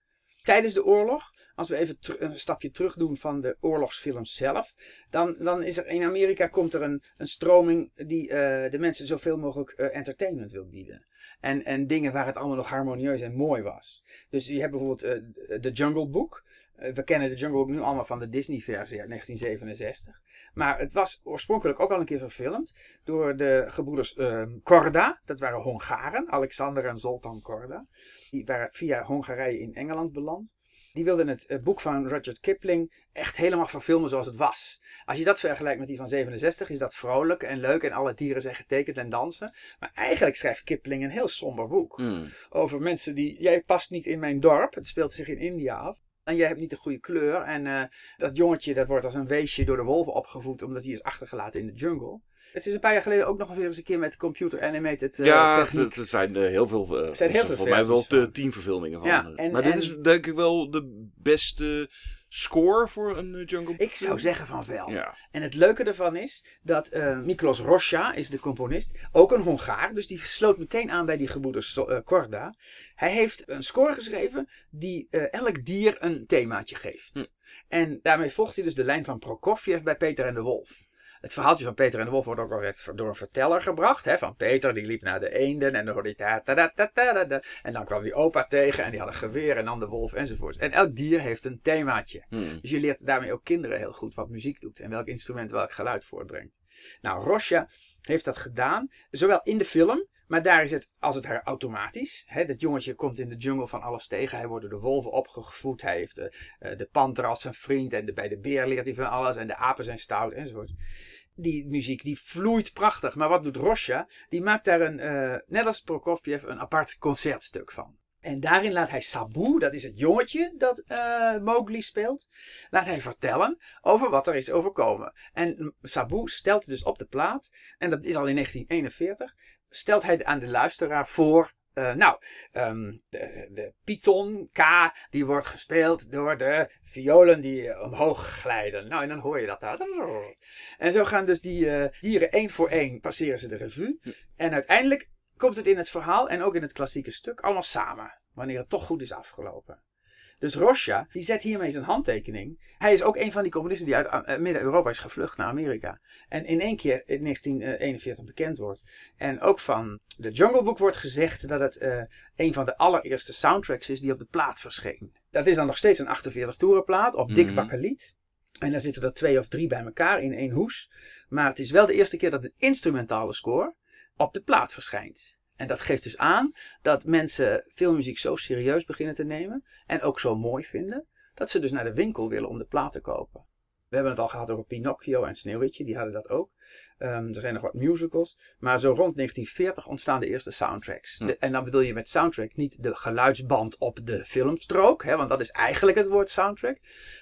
Tijdens de oorlog, als we even een stapje terug doen van de oorlogsfilms zelf. Dan, dan is er in Amerika komt er een, een stroming die eh, de mensen zoveel mogelijk entertainment wil bieden. En, en dingen waar het allemaal nog harmonieus en mooi was. Dus je hebt bijvoorbeeld eh, The Jungle Book. Eh, we kennen de Jungle Book nu allemaal van de Disney-versie uit 1967. Maar het was oorspronkelijk ook al een keer verfilmd door de gebroeders ehm, Korda. Dat waren Hongaren, Alexander en Zoltan Korda. Die waren via Hongarije in Engeland beland. Die wilden het eh, boek van Rudyard Kipling echt helemaal verfilmen zoals het was. Als je dat vergelijkt met die van 67, is dat vrolijk en leuk en alle dieren zijn getekend en dansen. Maar eigenlijk schrijft Kipling een heel somber boek Mm. over mensen die. Jij past niet in mijn dorp. Het speelt zich in India af. En jij hebt niet de goede kleur. En eh, dat jongetje dat wordt als een weesje door de wolven opgevoed. omdat hij is achtergelaten in de jungle. Het is een paar jaar geleden ook nog weer eens een keer met computer animated eh, ja, techniek. het zijn eh, heel veel. eh, Er zijn heel veel Volgens mij wel van. tien verfilmingen van. Ja, eh. en- maar dit is denk ik wel de beste score voor een eh, Jungle Ik zou zeggen van wel. Ja. En het leuke ervan is dat eh Miklos Rocha is de componist, ook een Hongaar, dus die sloot meteen aan bij die gebroeders eh, Korda. Hij heeft een score geschreven die eh, elk dier een themaatje geeft. Hm. En daarmee volgt hij dus de lijn van Prokofjev bij Peter en de Wolf. Het verhaaltje van Peter en de Wolf wordt ook al door een verteller gebracht. Hè, van Peter, die liep naar de eenden en dan hoorde hij ta ta ta ta ta ta, ta. En dan kwam die opa tegen en die had een geweer en dan de wolf enzovoort. En elk dier heeft een themaatje. Hmm. Dus je leert daarmee ook kinderen heel goed wat muziek doet en welk instrument welk geluid voortbrengt. Nou, Rosja heeft dat gedaan, zowel in de film, maar daar is het als het ware automatisch. Hè, dat jongetje komt in de jungle van alles tegen. Hij wordt door de wolven opgevoed. Hij heeft de, eh, de panter als zijn vriend. En bij de beer leert hij van alles. En de apen zijn stout enzovoort. Die muziek die vloeit prachtig. Maar wat doet Rosja? Die maakt daar een, eh, net als Prokofjev, een apart concertstuk van. En daarin laat hij Sabu, dat is het jongetje dat eh, Mowgli speelt, laat hij vertellen over wat er is overkomen. En Sabu stelt dus op de plaat, en dat is al in 1941, stelt hij aan de luisteraar voor. eh, nou, ehm, de, de Python K, die wordt gespeeld door de violen die omhoog glijden. Nou, en dan hoor je dat daar. En zo gaan dus die eh, dieren één voor één, passeren ze de revue. En uiteindelijk komt het in het verhaal en ook in het klassieke stuk allemaal samen. Wanneer het toch goed is afgelopen. Dus Rosja, die zet hiermee zijn handtekening. Hij is ook een van die communisten die uit eh, Midden-Europa is gevlucht naar Amerika. En in één keer in 1941 bekend wordt. En ook van de Jungle Book wordt gezegd dat het eh, een van de allereerste soundtracks is die op de plaat verscheen. Dat is dan nog steeds een 48 toeren plaat op dik Mhm. bakkeliet. En daar zitten er twee of drie bij elkaar in één hoes. Maar het is wel de eerste keer dat een instrumentale score op de plaat verschijnt. En dat geeft dus aan dat mensen filmmuziek zo serieus beginnen te nemen. En ook zo mooi vinden. Dat ze dus naar de winkel willen om de plaat te kopen. We hebben het al gehad over Pinocchio en Sneeuwwitje. Die hadden dat ook. Ehm, er zijn nog wat musicals. Maar zo rond 1940 ontstaan de eerste soundtracks. Hm. De- en dan bedoel je met soundtrack niet de geluidsband op de filmstrook. Hè, want dat is eigenlijk het woord soundtrack.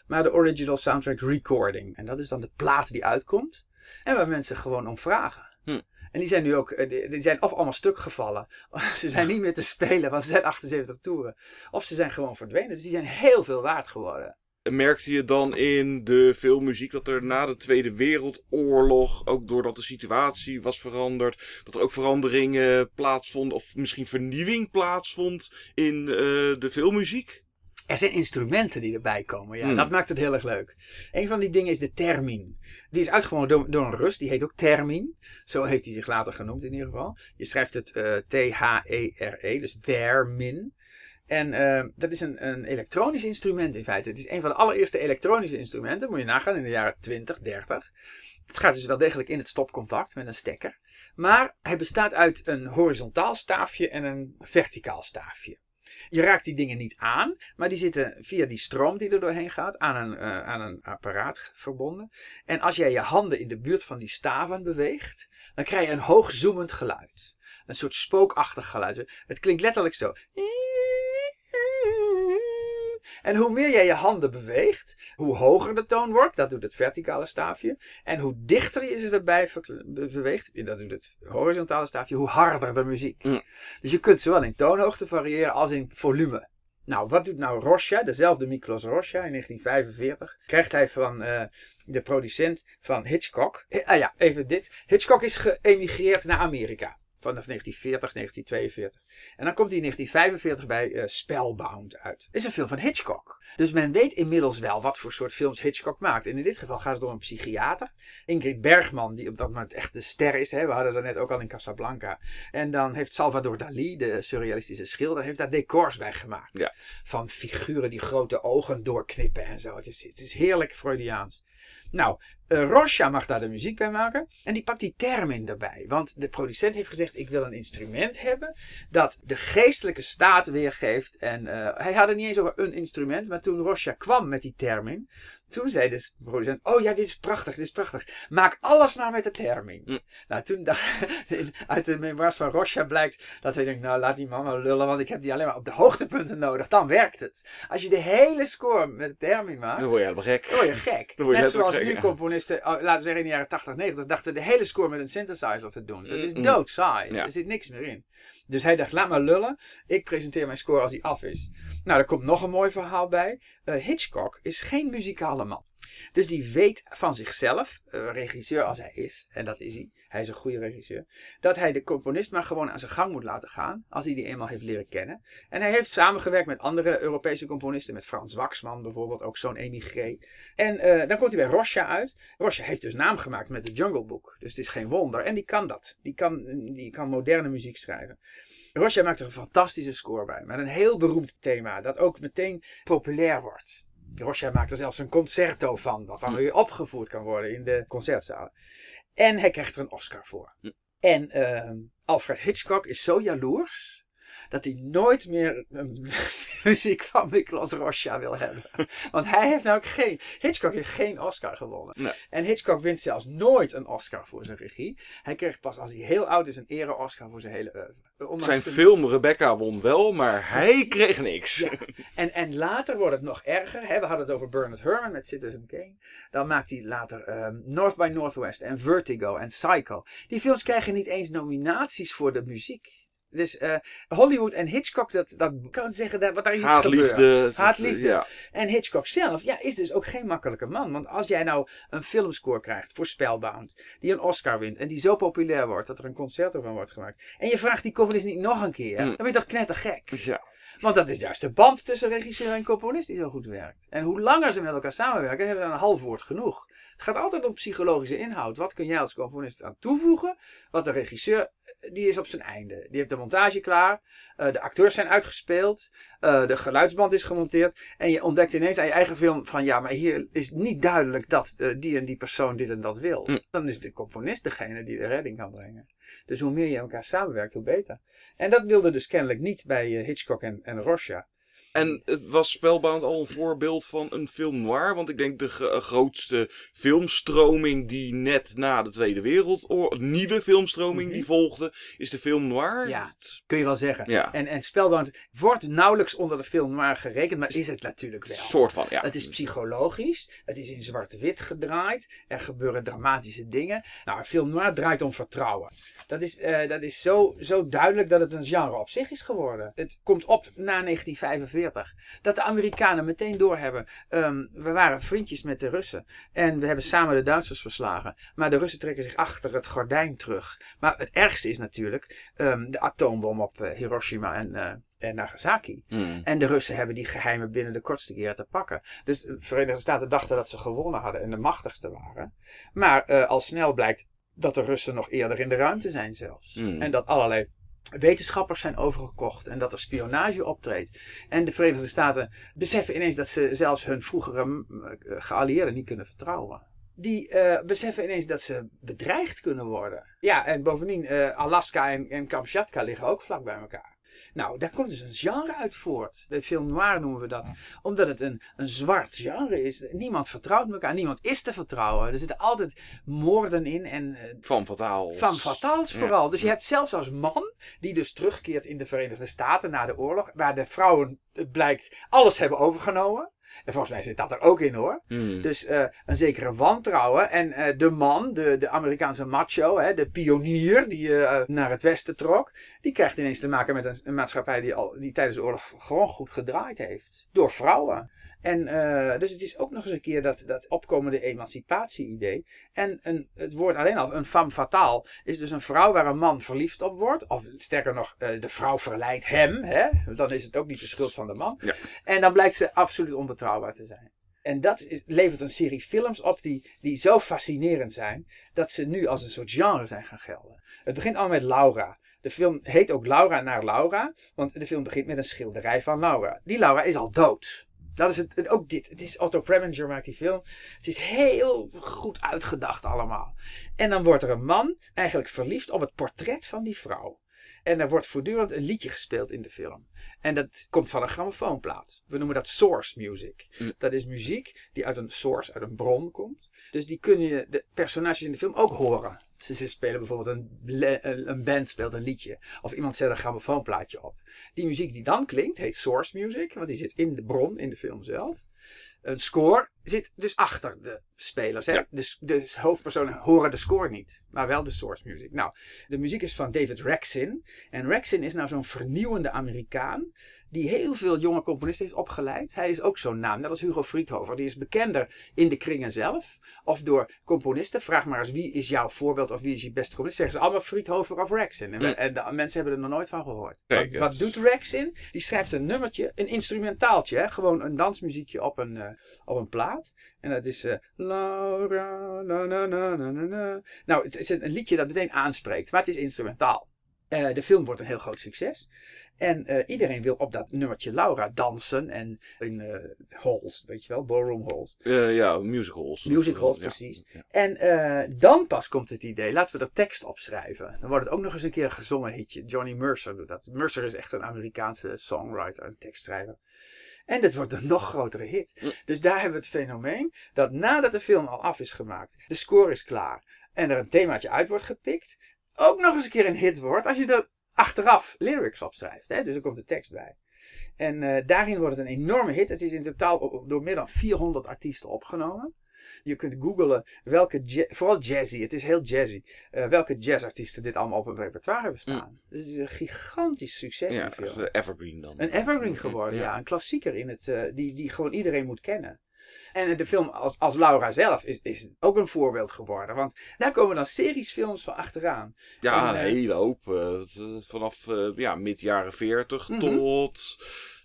Maar de original soundtrack recording. En dat is dan de plaat die uitkomt. En waar mensen gewoon om vragen. Hm. En die zijn nu ook, eh, die zijn of allemaal stuk gevallen. (laughs) Ze zijn niet meer te spelen, want ze zijn 78 toeren. Of ze zijn gewoon verdwenen. Dus die zijn heel veel waard geworden. Merkte je dan in de filmmuziek dat er na de Tweede Wereldoorlog, ook doordat de situatie was veranderd, dat er ook veranderingen plaatsvonden, of misschien vernieuwing plaatsvond in eh, de filmmuziek? Er zijn instrumenten die erbij komen. Ja, Hmm. Dat maakt het heel erg leuk. Een van die dingen is de termin. Die is uitgevonden door, door een Rus. Die heet ook termin. Zo heeft hij zich later genoemd in ieder geval. Je schrijft het eh, T-H-E-R-E. Dus termin. En eh, dat is een, een elektronisch instrument in feite. Het is een van de allereerste elektronische instrumenten. Moet je nagaan in de jaren 20, 30. Het gaat dus wel degelijk in het stopcontact met een stekker. Maar hij bestaat uit een horizontaal staafje en een verticaal staafje. Je raakt die dingen niet aan, maar die zitten via die stroom die er doorheen gaat aan een, eh, aan een apparaat verbonden. En als jij je handen in de buurt van die staven beweegt, dan krijg je een hoogzoemend geluid. Een soort spookachtig geluid. Het klinkt letterlijk zo. En hoe meer jij je handen beweegt, hoe hoger de toon wordt, dat doet het verticale staafje. En hoe dichter je ze erbij beweegt, dat doet het horizontale staafje, hoe harder de muziek. Mm. Dus je kunt zowel in toonhoogte variëren als in volume. Nou, wat doet nou Rosja, dezelfde Miklos Rosja in 1945? Krijgt hij van eh, de producent van Hitchcock. Eh, ah ja, even dit. Hitchcock is geëmigreerd naar Amerika. Vanaf 1940, 1942. En dan komt hij in 1945 bij eh, Spellbound uit. Het is een film van Hitchcock. Dus men weet inmiddels wel wat voor soort films Hitchcock maakt. En in dit geval gaat het om een psychiater. Ingrid Bergman, die op dat moment echt de ster is. Hè? We hadden dat net ook al in Casablanca. En dan heeft Salvador Dali, de surrealistische schilder, heeft daar decors bij gemaakt. Ja. Van figuren die grote ogen doorknippen en zo. Het is, het is heerlijk Freudiaans. Nou, eh Rosja mag daar de muziek bij maken. En die pakt die termin erbij. Want de producent heeft gezegd: Ik wil een instrument hebben. dat de geestelijke staat weergeeft. En eh, hij had het niet eens over een instrument. Maar toen Rosja kwam met die termin. Toen zei de producent: Oh ja, dit is prachtig, dit is prachtig. Maak alles maar met de termin. Hm. Nou, toen dacht, (laughs) uit de memoirs van Rosja blijkt dat hij denkt: Nou, laat die man maar lullen. Want ik heb die alleen maar op de hoogtepunten nodig. Dan werkt het. Als je de hele score met de termin maakt. Dan word je helemaal gek. Dan word je gek. Dan word je Net zoals nu componisten, oh, laten we zeggen in de jaren 80, 90, dachten de hele score met een synthesizer te doen. Dat is doodsaai. Ja. Er zit niks meer in. Dus hij dacht, laat maar lullen. Ik presenteer mijn score als hij af is. Nou, er komt nog een mooi verhaal bij. Uh, Hitchcock is geen muzikale man. Dus die weet van zichzelf, uh, regisseur als hij is, en dat is hij, hij is een goede regisseur, dat hij de componist maar gewoon aan zijn gang moet laten gaan, als hij die eenmaal heeft leren kennen. En hij heeft samengewerkt met andere Europese componisten, met Frans Waxman bijvoorbeeld, ook zo'n emigré. En uh, dan komt hij bij Rosja uit. Rosja heeft dus naam gemaakt met de Jungle Book, dus het is geen wonder. En die kan dat, die kan, die kan moderne muziek schrijven. Rosja maakt er een fantastische score bij, met een heel beroemd thema, dat ook meteen populair wordt. Rosja maakt er zelfs een concerto van, wat dan hm. weer opgevoerd kan worden in de concertzalen. En hij krijgt er een Oscar voor. Hm. En uh, Alfred Hitchcock is zo jaloers dat hij nooit meer (laughs) muziek van Miklos Rocha wil hebben. Want hij heeft nou ook geen. Hitchcock heeft geen Oscar gewonnen. En Hitchcock wint zelfs nooit een Oscar voor zijn regie. Hij kreeg pas als hij heel oud is een ere-Oscar voor zijn hele oeuvre. zijn film Rebecca won wel, maar hij kreeg niks. En, en later wordt het nog erger. Hè? We hadden het over Bernard Herrmann met Citizen Kane. Dan maakt hij later um, North by Northwest en Vertigo en Psycho. Die films krijgen niet eens nominaties voor de muziek. Dus uh, Hollywood en Hitchcock, dat, dat kan zeggen, dat, wat daar is iets gebeurd. Haatliefde. Ja. En Hitchcock zelf ja, is dus ook geen makkelijke man. Want als jij nou een filmscore krijgt voor Spellbound, die een Oscar wint en die zo populair wordt dat er een concerto van wordt gemaakt. En je vraagt die componist niet nog een keer, mm. dan ben je toch knettergek. Ja. Want dat is juist de band tussen regisseur en componist die zo goed werkt. En hoe langer ze met elkaar samenwerken, hebben we een half woord genoeg. Het gaat altijd om psychologische inhoud. Wat kun jij als componist aan toevoegen, wat de regisseur die is op zijn einde. Die heeft de montage klaar. Uh, de acteurs zijn uitgespeeld. Uh, de geluidsband is gemonteerd. En je ontdekt ineens aan je eigen film van ja, maar hier is niet duidelijk dat uh, die en die persoon dit en dat wil. Mm. Dan is de componist degene die de redding kan brengen. Dus hoe meer je elkaar samenwerkt, hoe beter. En dat wilde dus kennelijk niet bij Hitchcock en, en Rosja. En het was Spellbound al een voorbeeld van een film noir. Want ik denk de grootste filmstroming die net na de Tweede Wereldoorlog, nieuwe filmstroming die mhm. volgde, is de film noir. Ja, kun je wel zeggen. Ja. En, en Spellbound wordt nauwelijks onder de film noir gerekend, maar is het natuurlijk wel. Soort van, ja. Het is psychologisch, het is in zwart-wit gedraaid, er gebeuren dramatische dingen. Nou, film noir draait om vertrouwen. Dat is, uh, dat is zo, zo duidelijk dat het een genre op zich is geworden. Het komt op na 1945. Dat de Amerikanen meteen doorhebben. Um, we waren vriendjes met de Russen. En we hebben samen de Duitsers verslagen. Maar de Russen trekken zich achter het gordijn terug. Maar het ergste is natuurlijk um, de atoombom op uh, Hiroshima en, uh, en Nagasaki. Hmm. En de Russen hebben die geheimen binnen de kortste keer te pakken. Dus de Verenigde Staten dachten dat ze gewonnen hadden en de machtigste waren. Maar uh, al snel blijkt dat de Russen nog eerder in de ruimte zijn zelfs. Hmm. En dat allerlei wetenschappers zijn overgekocht en dat er spionage optreedt. En de Verenigde Staten beseffen ineens dat ze zelfs hun vroegere eh, geallieerden niet kunnen vertrouwen. Die uh, beseffen ineens dat ze bedreigd kunnen worden. Ja, en bovendien, uh, Alaska en, en Kamchatka liggen ook vlak bij elkaar. Nou, daar komt dus een genre uit voort. De film noir noemen we dat. Omdat het een, een zwart genre is. Niemand vertrouwt elkaar. Niemand is te vertrouwen. Er zitten altijd moorden in. En, uh, van fataals. Van fataals vooral. Dus je hebt zelfs als man, die dus terugkeert in de Verenigde Staten na de oorlog. Waar de vrouwen, het blijkt, alles hebben overgenomen. En volgens mij zit dat er ook in hoor. Hmm. Dus uh, een zekere wantrouwen. En uh, de man, de, de Amerikaanse macho, hè, de pionier die uh, naar het westen trok. Die krijgt ineens te maken met een, een maatschappij die, al, die tijdens de oorlog gewoon goed gedraaid heeft. Door vrouwen. En uh, dus het is ook nog eens een keer dat, dat opkomende emancipatie-idee. En een, het woord alleen al, een femme fatale, is dus een vrouw waar een man verliefd op wordt. Of sterker nog, uh, de vrouw verleidt hem. Hè? Dan is het ook niet de schuld van de man. Ja. En dan blijkt ze absoluut onbetrouwbaar te zijn. En dat is, levert een serie films op die, die zo fascinerend zijn, dat ze nu als een soort genre zijn gaan gelden. Het begint al met Laura. De film heet ook Laura naar Laura, want de film begint met een schilderij van Laura. Die Laura is al dood. Dat is het, ook dit. Het is Otto Preminger maakt die film. Het is heel goed uitgedacht allemaal. En dan wordt er een man eigenlijk verliefd op het portret van die vrouw. En er wordt voortdurend een liedje gespeeld in de film. En dat komt van een grammofoonplaat. We noemen dat source music. Mm. Dat is muziek die uit een source, uit een bron komt. Dus die kun je de personages in de film ook horen. Ze, spelen bijvoorbeeld een, een band speelt een liedje. Of iemand zet een grammofoonplaatje op. Die muziek die dan klinkt heet source music. Want die zit in de bron, in de film zelf. Een score zit dus achter de spelers. Hè? Ja. Dus de hoofdpersonen horen de score niet, maar wel de source music. Nou, de muziek is van David Rexin. En Rexin is nou zo'n vernieuwende Amerikaan die heel veel jonge componisten heeft opgeleid. Hij is ook zo'n naam, net als Hugo Friedhofer. Die is bekender in de kringen zelf of door componisten. Vraag maar eens wie is jouw voorbeeld of wie is je beste componist. Zeggen ze allemaal Friedhofer of Rexin. En, we- en de mensen hebben er nog nooit van gehoord. Wat, wat doet Rexin? Die schrijft een nummertje, een instrumentaaltje. Hè? Gewoon een dansmuziekje op een, eh, op een plaat. En dat is eh, Laura, na na na. Nou, het is een, een liedje dat meteen aanspreekt, maar het is instrumentaal. Eh, de film wordt een heel groot succes. En eh, iedereen wil op dat nummertje Laura dansen. En in eh, halls, weet je wel, ballroom halls. Ja, musicals. Musicals, Ja. precies. Ja. En dan pas komt het idee, laten we er tekst opschrijven. Dan wordt het ook nog eens een keer een gezongen hitje. Johnny Mercer doet dat. Mercer is echt een Amerikaanse songwriter en tekstschrijver. En dit wordt een nog grotere hit. Dus daar hebben we het fenomeen dat nadat de film al af is gemaakt, de score is klaar en er een themaatje uit wordt gepikt, ook nog eens een keer een hit wordt als je er achteraf lyrics op schrijft. Hè? Dus er komt de tekst bij. En eh, daarin wordt het een enorme hit. Het is in totaal door meer dan 400 artiesten opgenomen. Je kunt googlen welke, ja- vooral jazzy, het is heel jazzy, eh, welke jazzartiesten dit allemaal op hun repertoire hebben staan. Het is een gigantisch succes. Ja, eh, evergreen dan. Een evergreen geworden, ja. Ja. Een klassieker in het, eh, die, die gewoon iedereen moet kennen. En de film als, als Laura zelf is, is ook een voorbeeld geworden. Want daar komen dan series films van achteraan. Ja, En, een eh, hele hoop. eh, eh, vanaf ja, mid jaren 40 Mhm. tot.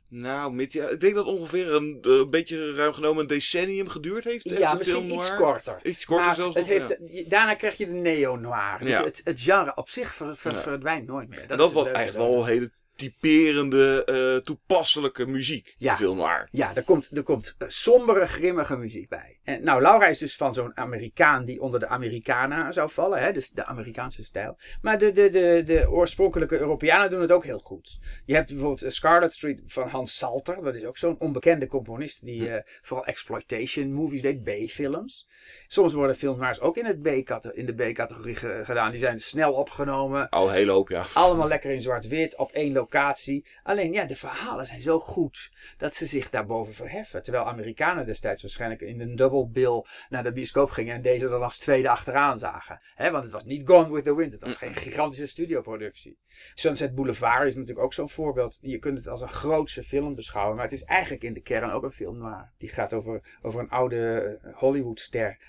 Nou, mid Ik denk dat ongeveer een, een beetje ruim genomen een decennium geduurd heeft. ja, misschien iets korter. Iets korter maar zelfs het nog, heeft, ja. Daarna krijg je de neo-noir. Dus Ja. het, het genre op zich ver- ver- Ja. verdwijnt nooit meer. En Dat is was echt wel hele typerende, eh, toepasselijke muziek. Ja. Film noir. Ja, er komt, er komt eh, sombere, grimmige muziek bij. En, nou, Laura is dus van zo'n Amerikaan die onder de Americana zou vallen. Hè? Dus de Amerikaanse stijl. Maar de, de, de, de oorspronkelijke Europeanen doen het ook heel goed. Je hebt bijvoorbeeld eh, Scarlet Street van Hans Salter. Dat is ook zo'n onbekende componist die eh, vooral exploitation movies deed, B-films. Soms worden films ook in, het B-cate- in de B-categorie ge- gedaan. Die zijn snel opgenomen. Oh, een hele hoop, ja. Allemaal lekker in zwart-wit op één locatie. Alleen ja, de verhalen zijn zo goed dat ze zich daarboven verheffen. Terwijl Amerikanen destijds waarschijnlijk in een double bill naar de bioscoop gingen en deze dan als tweede achteraan zagen. Want het was niet Gone with the Wind. Het was geen gigantische studioproductie. Sunset Boulevard is natuurlijk ook zo'n voorbeeld. Je kunt het als een grootse film beschouwen, maar het is eigenlijk in de kern ook een film noir. Die gaat over, over een oude eh,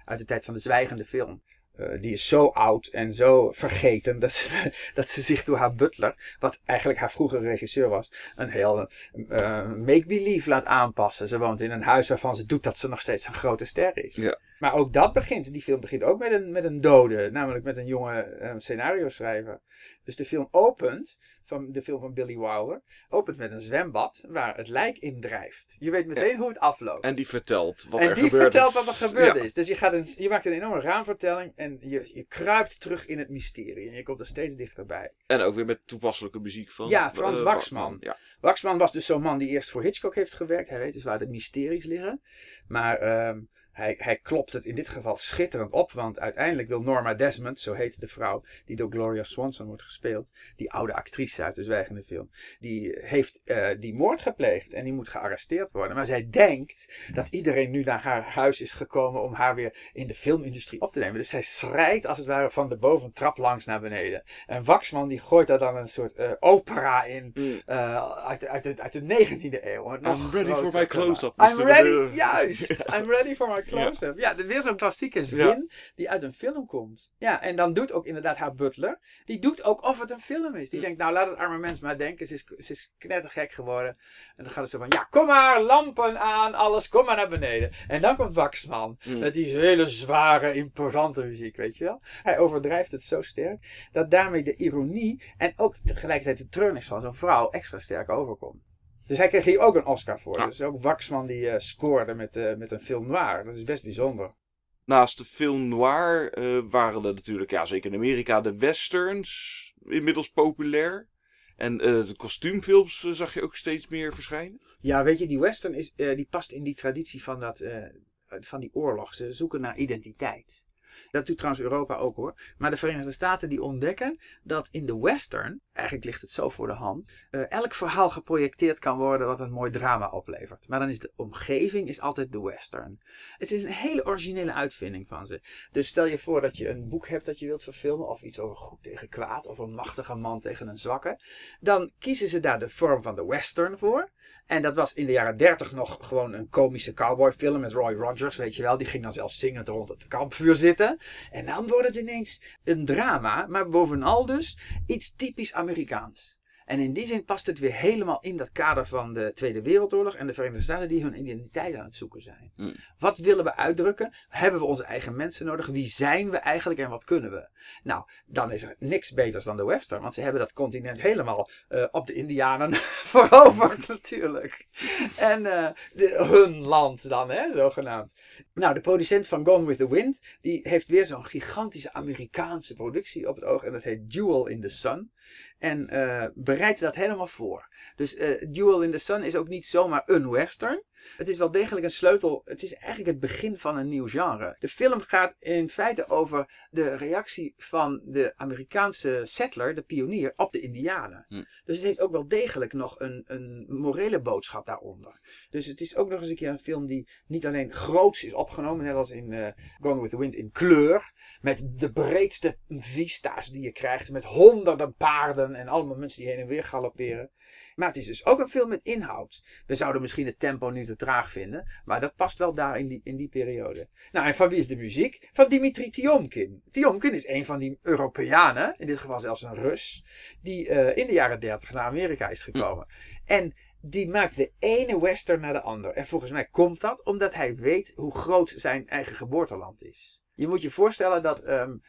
Uit de tijd van de zwijgende film. Eh, die is zo oud en zo vergeten dat ze, (laughs) dat ze zich door haar butler, wat eigenlijk haar vroegere regisseur was, een heel eh, make-believe laat aanpassen. Ze woont in een huis waarvan ze doet dat ze nog steeds een grote ster is. Ja. Maar ook dat begint, die film begint ook met een, met een dode, namelijk met een jonge eh, scenario schrijver. Dus de film opent, van de film van Billy Wilder, opent met een zwembad waar het lijk in drijft. Je weet meteen hoe het afloopt. En die vertelt wat En er die gebeurd vertelt is. wat er gebeurd Ja. is. Dus je, gaat een, je maakt een enorme raamvertelling en je, je kruipt terug in het mysterie. En je komt er steeds dichterbij. En ook weer met toepasselijke muziek van... Ja, Frans eh, Waxman. Ja. Waxman was dus zo'n man die eerst voor Hitchcock heeft gewerkt. Hij weet dus waar de mysteries liggen. Maar ehm, hij, hij klopt het in dit geval schitterend op. Want uiteindelijk wil Norma Desmond, zo heet de vrouw die door Gloria Swanson wordt gespeeld. Die oude actrice uit de zwijgende film. Die heeft eh, die moord gepleegd en die moet gearresteerd worden. Maar zij denkt dat iedereen nu naar haar huis is gekomen om haar weer in de filmindustrie op te nemen. Dus zij schrijdt als het ware van de boventrap langs naar beneden. En Waxman die gooit daar dan een soort eh, opera in. Mm. Eh, uit, de- uit, de, uit de 19e eeuw. (laughs) I'm ready for my close-up. I'm ready, juist. I'm ready for my close-up. Ja, dit is weer zo'n klassieke zin die uit een film komt. Ja, en dan doet ook inderdaad haar butler. Die doet ook of het een film is. Die denkt, nou laat het arme mens maar denken. Ze is, ze is knettergek geworden. En dan gaat het zo van, ja, kom maar, lampen aan, alles, kom maar naar beneden. En dan komt Waxman. Mm. Met die hele zware, imposante muziek, weet je wel. Hij overdrijft het zo sterk, dat daarmee de ironie en ook tegelijkertijd de treurnis van zo'n vrouw extra sterk overkomt. Dus hij kreeg hier ook een Oscar voor. Ja. Dus ook Waxman die eh, scoorde met, eh, met een film noir. Dat is best bijzonder. Naast de film noir eh, waren er natuurlijk, ja, zeker in Amerika, de westerns inmiddels populair. En eh, de kostuumfilms zag je ook steeds meer verschijnen. Ja, weet je, die western is, eh, die past in die traditie van, dat, eh, van die oorlog. Ze zoeken naar identiteit. Dat doet trouwens Europa ook hoor. Maar de Verenigde Staten die ontdekken dat in de western eigenlijk ligt het zo voor de hand. eh, elk verhaal geprojecteerd kan worden wat een mooi drama oplevert. Maar dan is de omgeving is altijd de western. Het is een hele originele uitvinding van ze. Dus stel je voor dat je een boek hebt dat je wilt verfilmen. Of iets over goed tegen kwaad. Of een machtige man tegen een zwakke. Dan kiezen ze daar de vorm van de western voor. En dat was in de jaren 30 nog gewoon een komische cowboyfilm met Roy Rogers, weet je wel. Die ging dan zelfs zingend rond het kampvuur zitten. En dan wordt het ineens een drama, maar bovenal dus iets typisch Amerikaans. En in die zin past het weer helemaal in dat kader van de Tweede Wereldoorlog en de Verenigde Staten die hun identiteit aan het zoeken zijn. Mm. Wat willen we uitdrukken? Hebben we onze eigen mensen nodig? Wie zijn we eigenlijk en wat kunnen we? Nou, dan is er niks beters dan de Western, want ze hebben dat continent helemaal eh, op de Indianen (laughs) veroverd natuurlijk. En eh, de- hun land dan, hè, zogenaamd. Nou, de producent van Gone with the Wind, die heeft weer zo'n gigantische Amerikaanse productie op het oog en dat heet Jewel in the Sun. En eh bereidt dat helemaal voor. Dus eh Jewel in the Sun is ook niet zomaar een western. Het is wel degelijk een sleutel. Het is eigenlijk het begin van een nieuw genre. De film gaat in feite over de reactie van de Amerikaanse settler, de pionier, op de Indianen. Hm. Dus het heeft ook wel degelijk nog een, een morele boodschap daaronder. Dus het is ook nog eens een keer een film die niet alleen groots is opgenomen, net als in eh Gone with the Wind, in kleur. Met de breedste vista's die je krijgt. Met honderden paarden en allemaal mensen die heen en weer galopperen. Maar het is dus ook een film met inhoud. We zouden misschien het tempo nu te traag vinden. Maar dat past wel daar in die, in die periode. Nou, en van wie is de muziek? Van Dimitri Tiomkin. Tiomkin is een van die Europeanen, in dit geval zelfs een Rus, die eh, in de jaren 30 naar Amerika is gekomen. En die maakt de ene western naar de ander. En volgens mij komt dat omdat hij weet hoe groot zijn eigen geboorteland is. Je moet je voorstellen dat.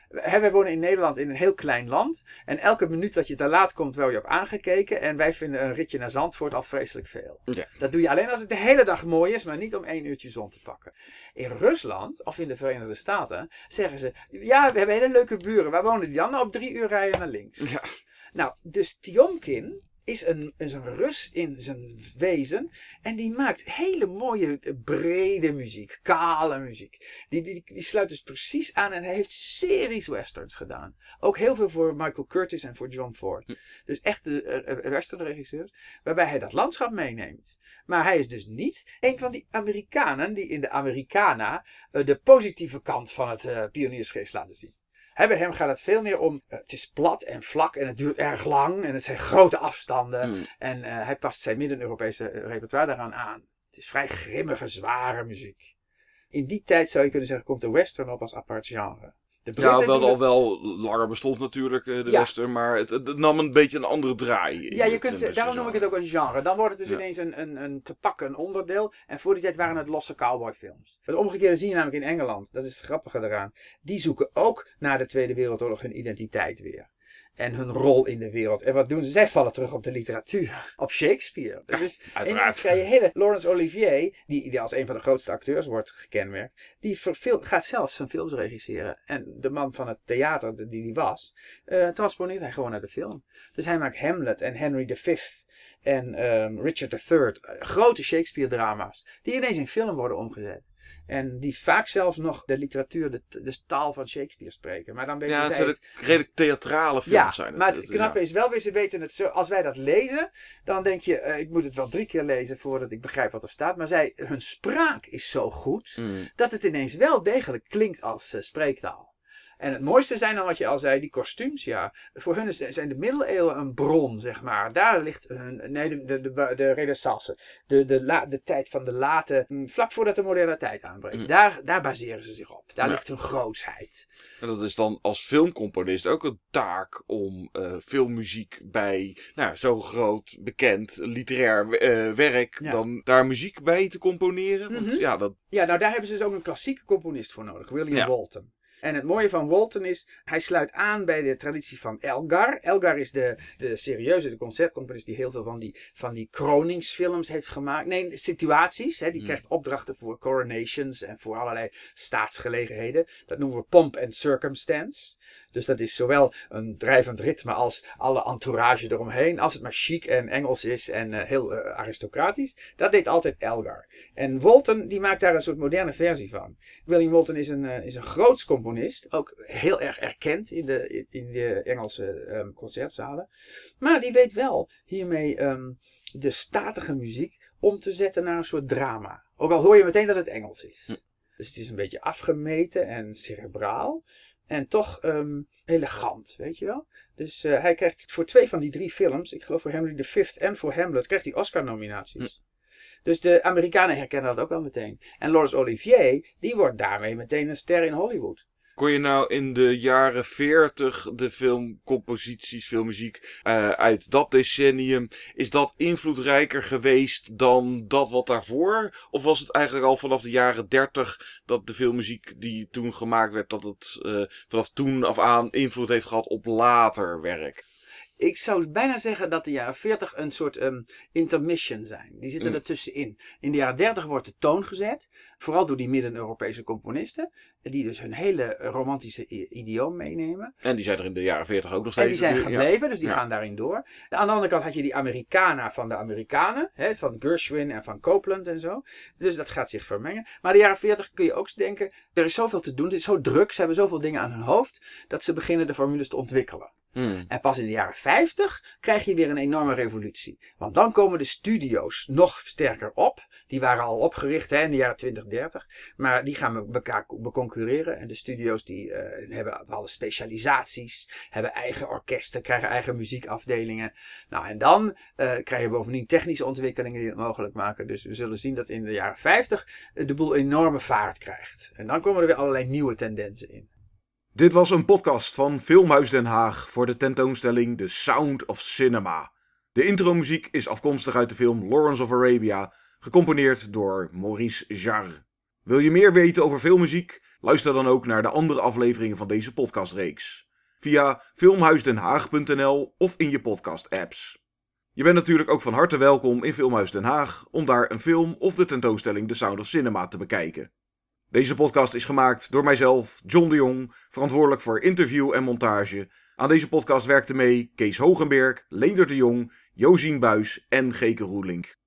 hè, wij wonen in Nederland in een heel klein land. En elke minuut dat je te laat komt, word je op aangekeken. En wij vinden een ritje naar Zandvoort al vreselijk veel. Ja. Dat doe je alleen als het de hele dag mooi is, maar niet om één uurtje zon te pakken. In Rusland, of in de Verenigde Staten, zeggen ze: Ja, we hebben hele leuke buren. Waar wonen die dan? Op drie uur rijden naar links. Ja. Nou, dus Tiomkin is een, is een Rus in zijn wezen. En die maakt hele mooie, eh, brede muziek. Kale muziek. Die, die, die sluit dus precies aan. En hij heeft series westerns gedaan. Ook heel veel voor Michael Curtis en voor John Ford. Dus echt de eh, eh, westernregisseurs. Waarbij hij dat landschap meeneemt. Maar hij is dus niet een van die Amerikanen die in de Americana de positieve kant van het eh pioniersgeest laten zien. Hè, bij hem gaat het veel meer om, eh, het is plat en vlak en het duurt erg lang en het zijn grote afstanden. Mm. En eh, hij past zijn Midden-Europese eh, repertoire daaraan aan. Het is vrij grimmige, zware muziek. In die tijd zou je kunnen zeggen, komt de western op als apart genre. De Ja, wel al wel langer bestond natuurlijk eh, de Ja. western, maar het, het nam een beetje een andere draai. Ja, je kunt, daarom noem ik het ook een genre. Dan wordt het dus Ja. ineens een, een, een te pakken onderdeel. En voor die tijd waren het losse cowboyfilms. Het omgekeerde zie je namelijk in Engeland. Dat is het grappige eraan. Die zoeken ook na de Tweede Wereldoorlog hun identiteit weer. En hun rol in de wereld. En wat doen ze? Zij vallen terug op de literatuur. Op Shakespeare. Dus ineens uiteraard. ga je hele... Laurence Olivier, die, die als een van de grootste acteurs wordt gekenmerkt. Die gaat zelf zijn films regisseren. En de man van het theater die die was. eh, transponeert hij gewoon naar de film. Dus hij maakt Hamlet en Henry V. En ehm, Richard III. eh, Grote Shakespeare-drama's. Die ineens in film worden omgezet. En die vaak zelfs nog de literatuur, de, de taal van Shakespeare spreken. Maar dan weten Ja, het zij zijn redelijk theatrale films Ja, zijn het. maar het Het- knappe ja. is wel weer, ze weten het zo. Als wij dat lezen, dan denk je, eh, ik moet het wel drie keer lezen voordat ik begrijp wat er staat. Maar zij, hun spraak is zo goed, Mm. dat het ineens wel degelijk klinkt als eh, spreektaal. En het mooiste zijn dan wat je al zei, die kostuums, ja. Voor hun is, zijn de middeleeuwen een bron, zeg maar. Daar ligt hun, nee, de, de, de, de renaissance. De, de, la, de tijd van de late, hm, vlak voordat de moderne tijd aanbreekt. Mm. Daar, daar baseren ze zich op. Daar Ja. ligt hun grootsheid. En dat is dan als filmcomponist ook een taak om eh, filmmuziek bij nou, zo groot, bekend, literair eh, werk, Ja. dan daar muziek bij te componeren. Want Mhm. ja, dat, Ja, nou daar hebben ze dus ook een klassieke componist voor nodig, William Ja. Walton. En het mooie van Walton is, hij sluit aan bij de traditie van Elgar. Elgar is de, de serieuze, de concertcomponist die heel veel van die, van die kroningsfilms heeft gemaakt. Nee, situaties. Hè, die Hmm. krijgt opdrachten voor coronations en voor allerlei staatsgelegenheden. Dat noemen we pomp and circumstance. Dus dat is zowel een drijvend ritme als alle entourage eromheen. Als het maar chic en Engels is en eh, heel eh, aristocratisch. Dat deed altijd Elgar. En Walton die maakt daar een soort moderne versie van. William Walton is een, uh, is een groots componist. Ook heel erg erkend in de, in de Engelse ehm, concertzalen. Maar die weet wel hiermee ehm, de statige muziek om te zetten naar een soort drama. Ook al hoor je meteen dat het Engels is. Hm. Dus het is een beetje afgemeten en cerebraal. En toch ehm, elegant, weet je wel. Dus uh, hij krijgt voor twee van die drie films, ik geloof voor Henry V en voor Hamlet, krijgt hij Oscar-nominaties. Hm. Dus de Amerikanen herkennen dat ook wel meteen. En Laurence Olivier, die wordt daarmee meteen een ster in Hollywood. Kon je nou in de jaren 40 de filmcomposities, filmmuziek uh, uit dat decennium, is dat invloedrijker geweest dan dat wat daarvoor? Of was het eigenlijk al vanaf de jaren 30 dat de filmmuziek die toen gemaakt werd, dat het uh, vanaf toen af aan invloed heeft gehad op later werk? ik zou bijna zeggen dat de jaren 40 een soort um, intermission zijn. Die zitten Mm. ertussenin. In de jaren 30 wordt de toon gezet. Vooral door die Midden-Europese componisten. Die dus hun hele romantische idioom meenemen. En die zijn er in de jaren 40 ook nog steeds. En die zijn ja. gebleven, dus die Ja. gaan daarin door. Aan de andere kant had je die Americana van de Amerikanen. Hè, van Gershwin en van Copeland en zo. Dus dat gaat zich vermengen. Maar de jaren 40 kun je ook denken. Er is zoveel te doen. Het is zo druk. Ze hebben zoveel dingen aan hun hoofd. Dat ze beginnen de formules te ontwikkelen. Hmm. En pas in de jaren 50 krijg je weer een enorme revolutie. Want dan komen de studio's nog sterker op. Die waren al opgericht hè, in de jaren 20, 30. Maar die gaan me- elkaar beconcurreren. En de studio's die eh, hebben bepaalde specialisaties. Hebben eigen orkesten, krijgen eigen muziekafdelingen. Nou, en dan eh, krijg je bovendien technische ontwikkelingen die het mogelijk maken. Dus we zullen zien dat in de jaren 50 de boel enorme vaart krijgt. En dan komen er weer allerlei nieuwe tendensen in. Dit was een podcast van Filmhuis Den Haag voor de tentoonstelling The Sound of Cinema. De intromuziek is afkomstig uit de film Lawrence of Arabia, gecomponeerd door Maurice Jarre. Wil je meer weten over filmmuziek? Luister dan ook naar de andere afleveringen van deze podcastreeks. Via filmhuisdenhaag.nl of in je podcast-apps. Je bent natuurlijk ook van harte welkom in Filmhuis Den Haag om daar een film of de tentoonstelling The Sound of Cinema te bekijken. Deze podcast is gemaakt door mijzelf, John de Jong, verantwoordelijk voor interview en montage. Aan deze podcast werkten mee Kees Hogenberg, Leder de Jong, Josien Buis en Geke Roelink.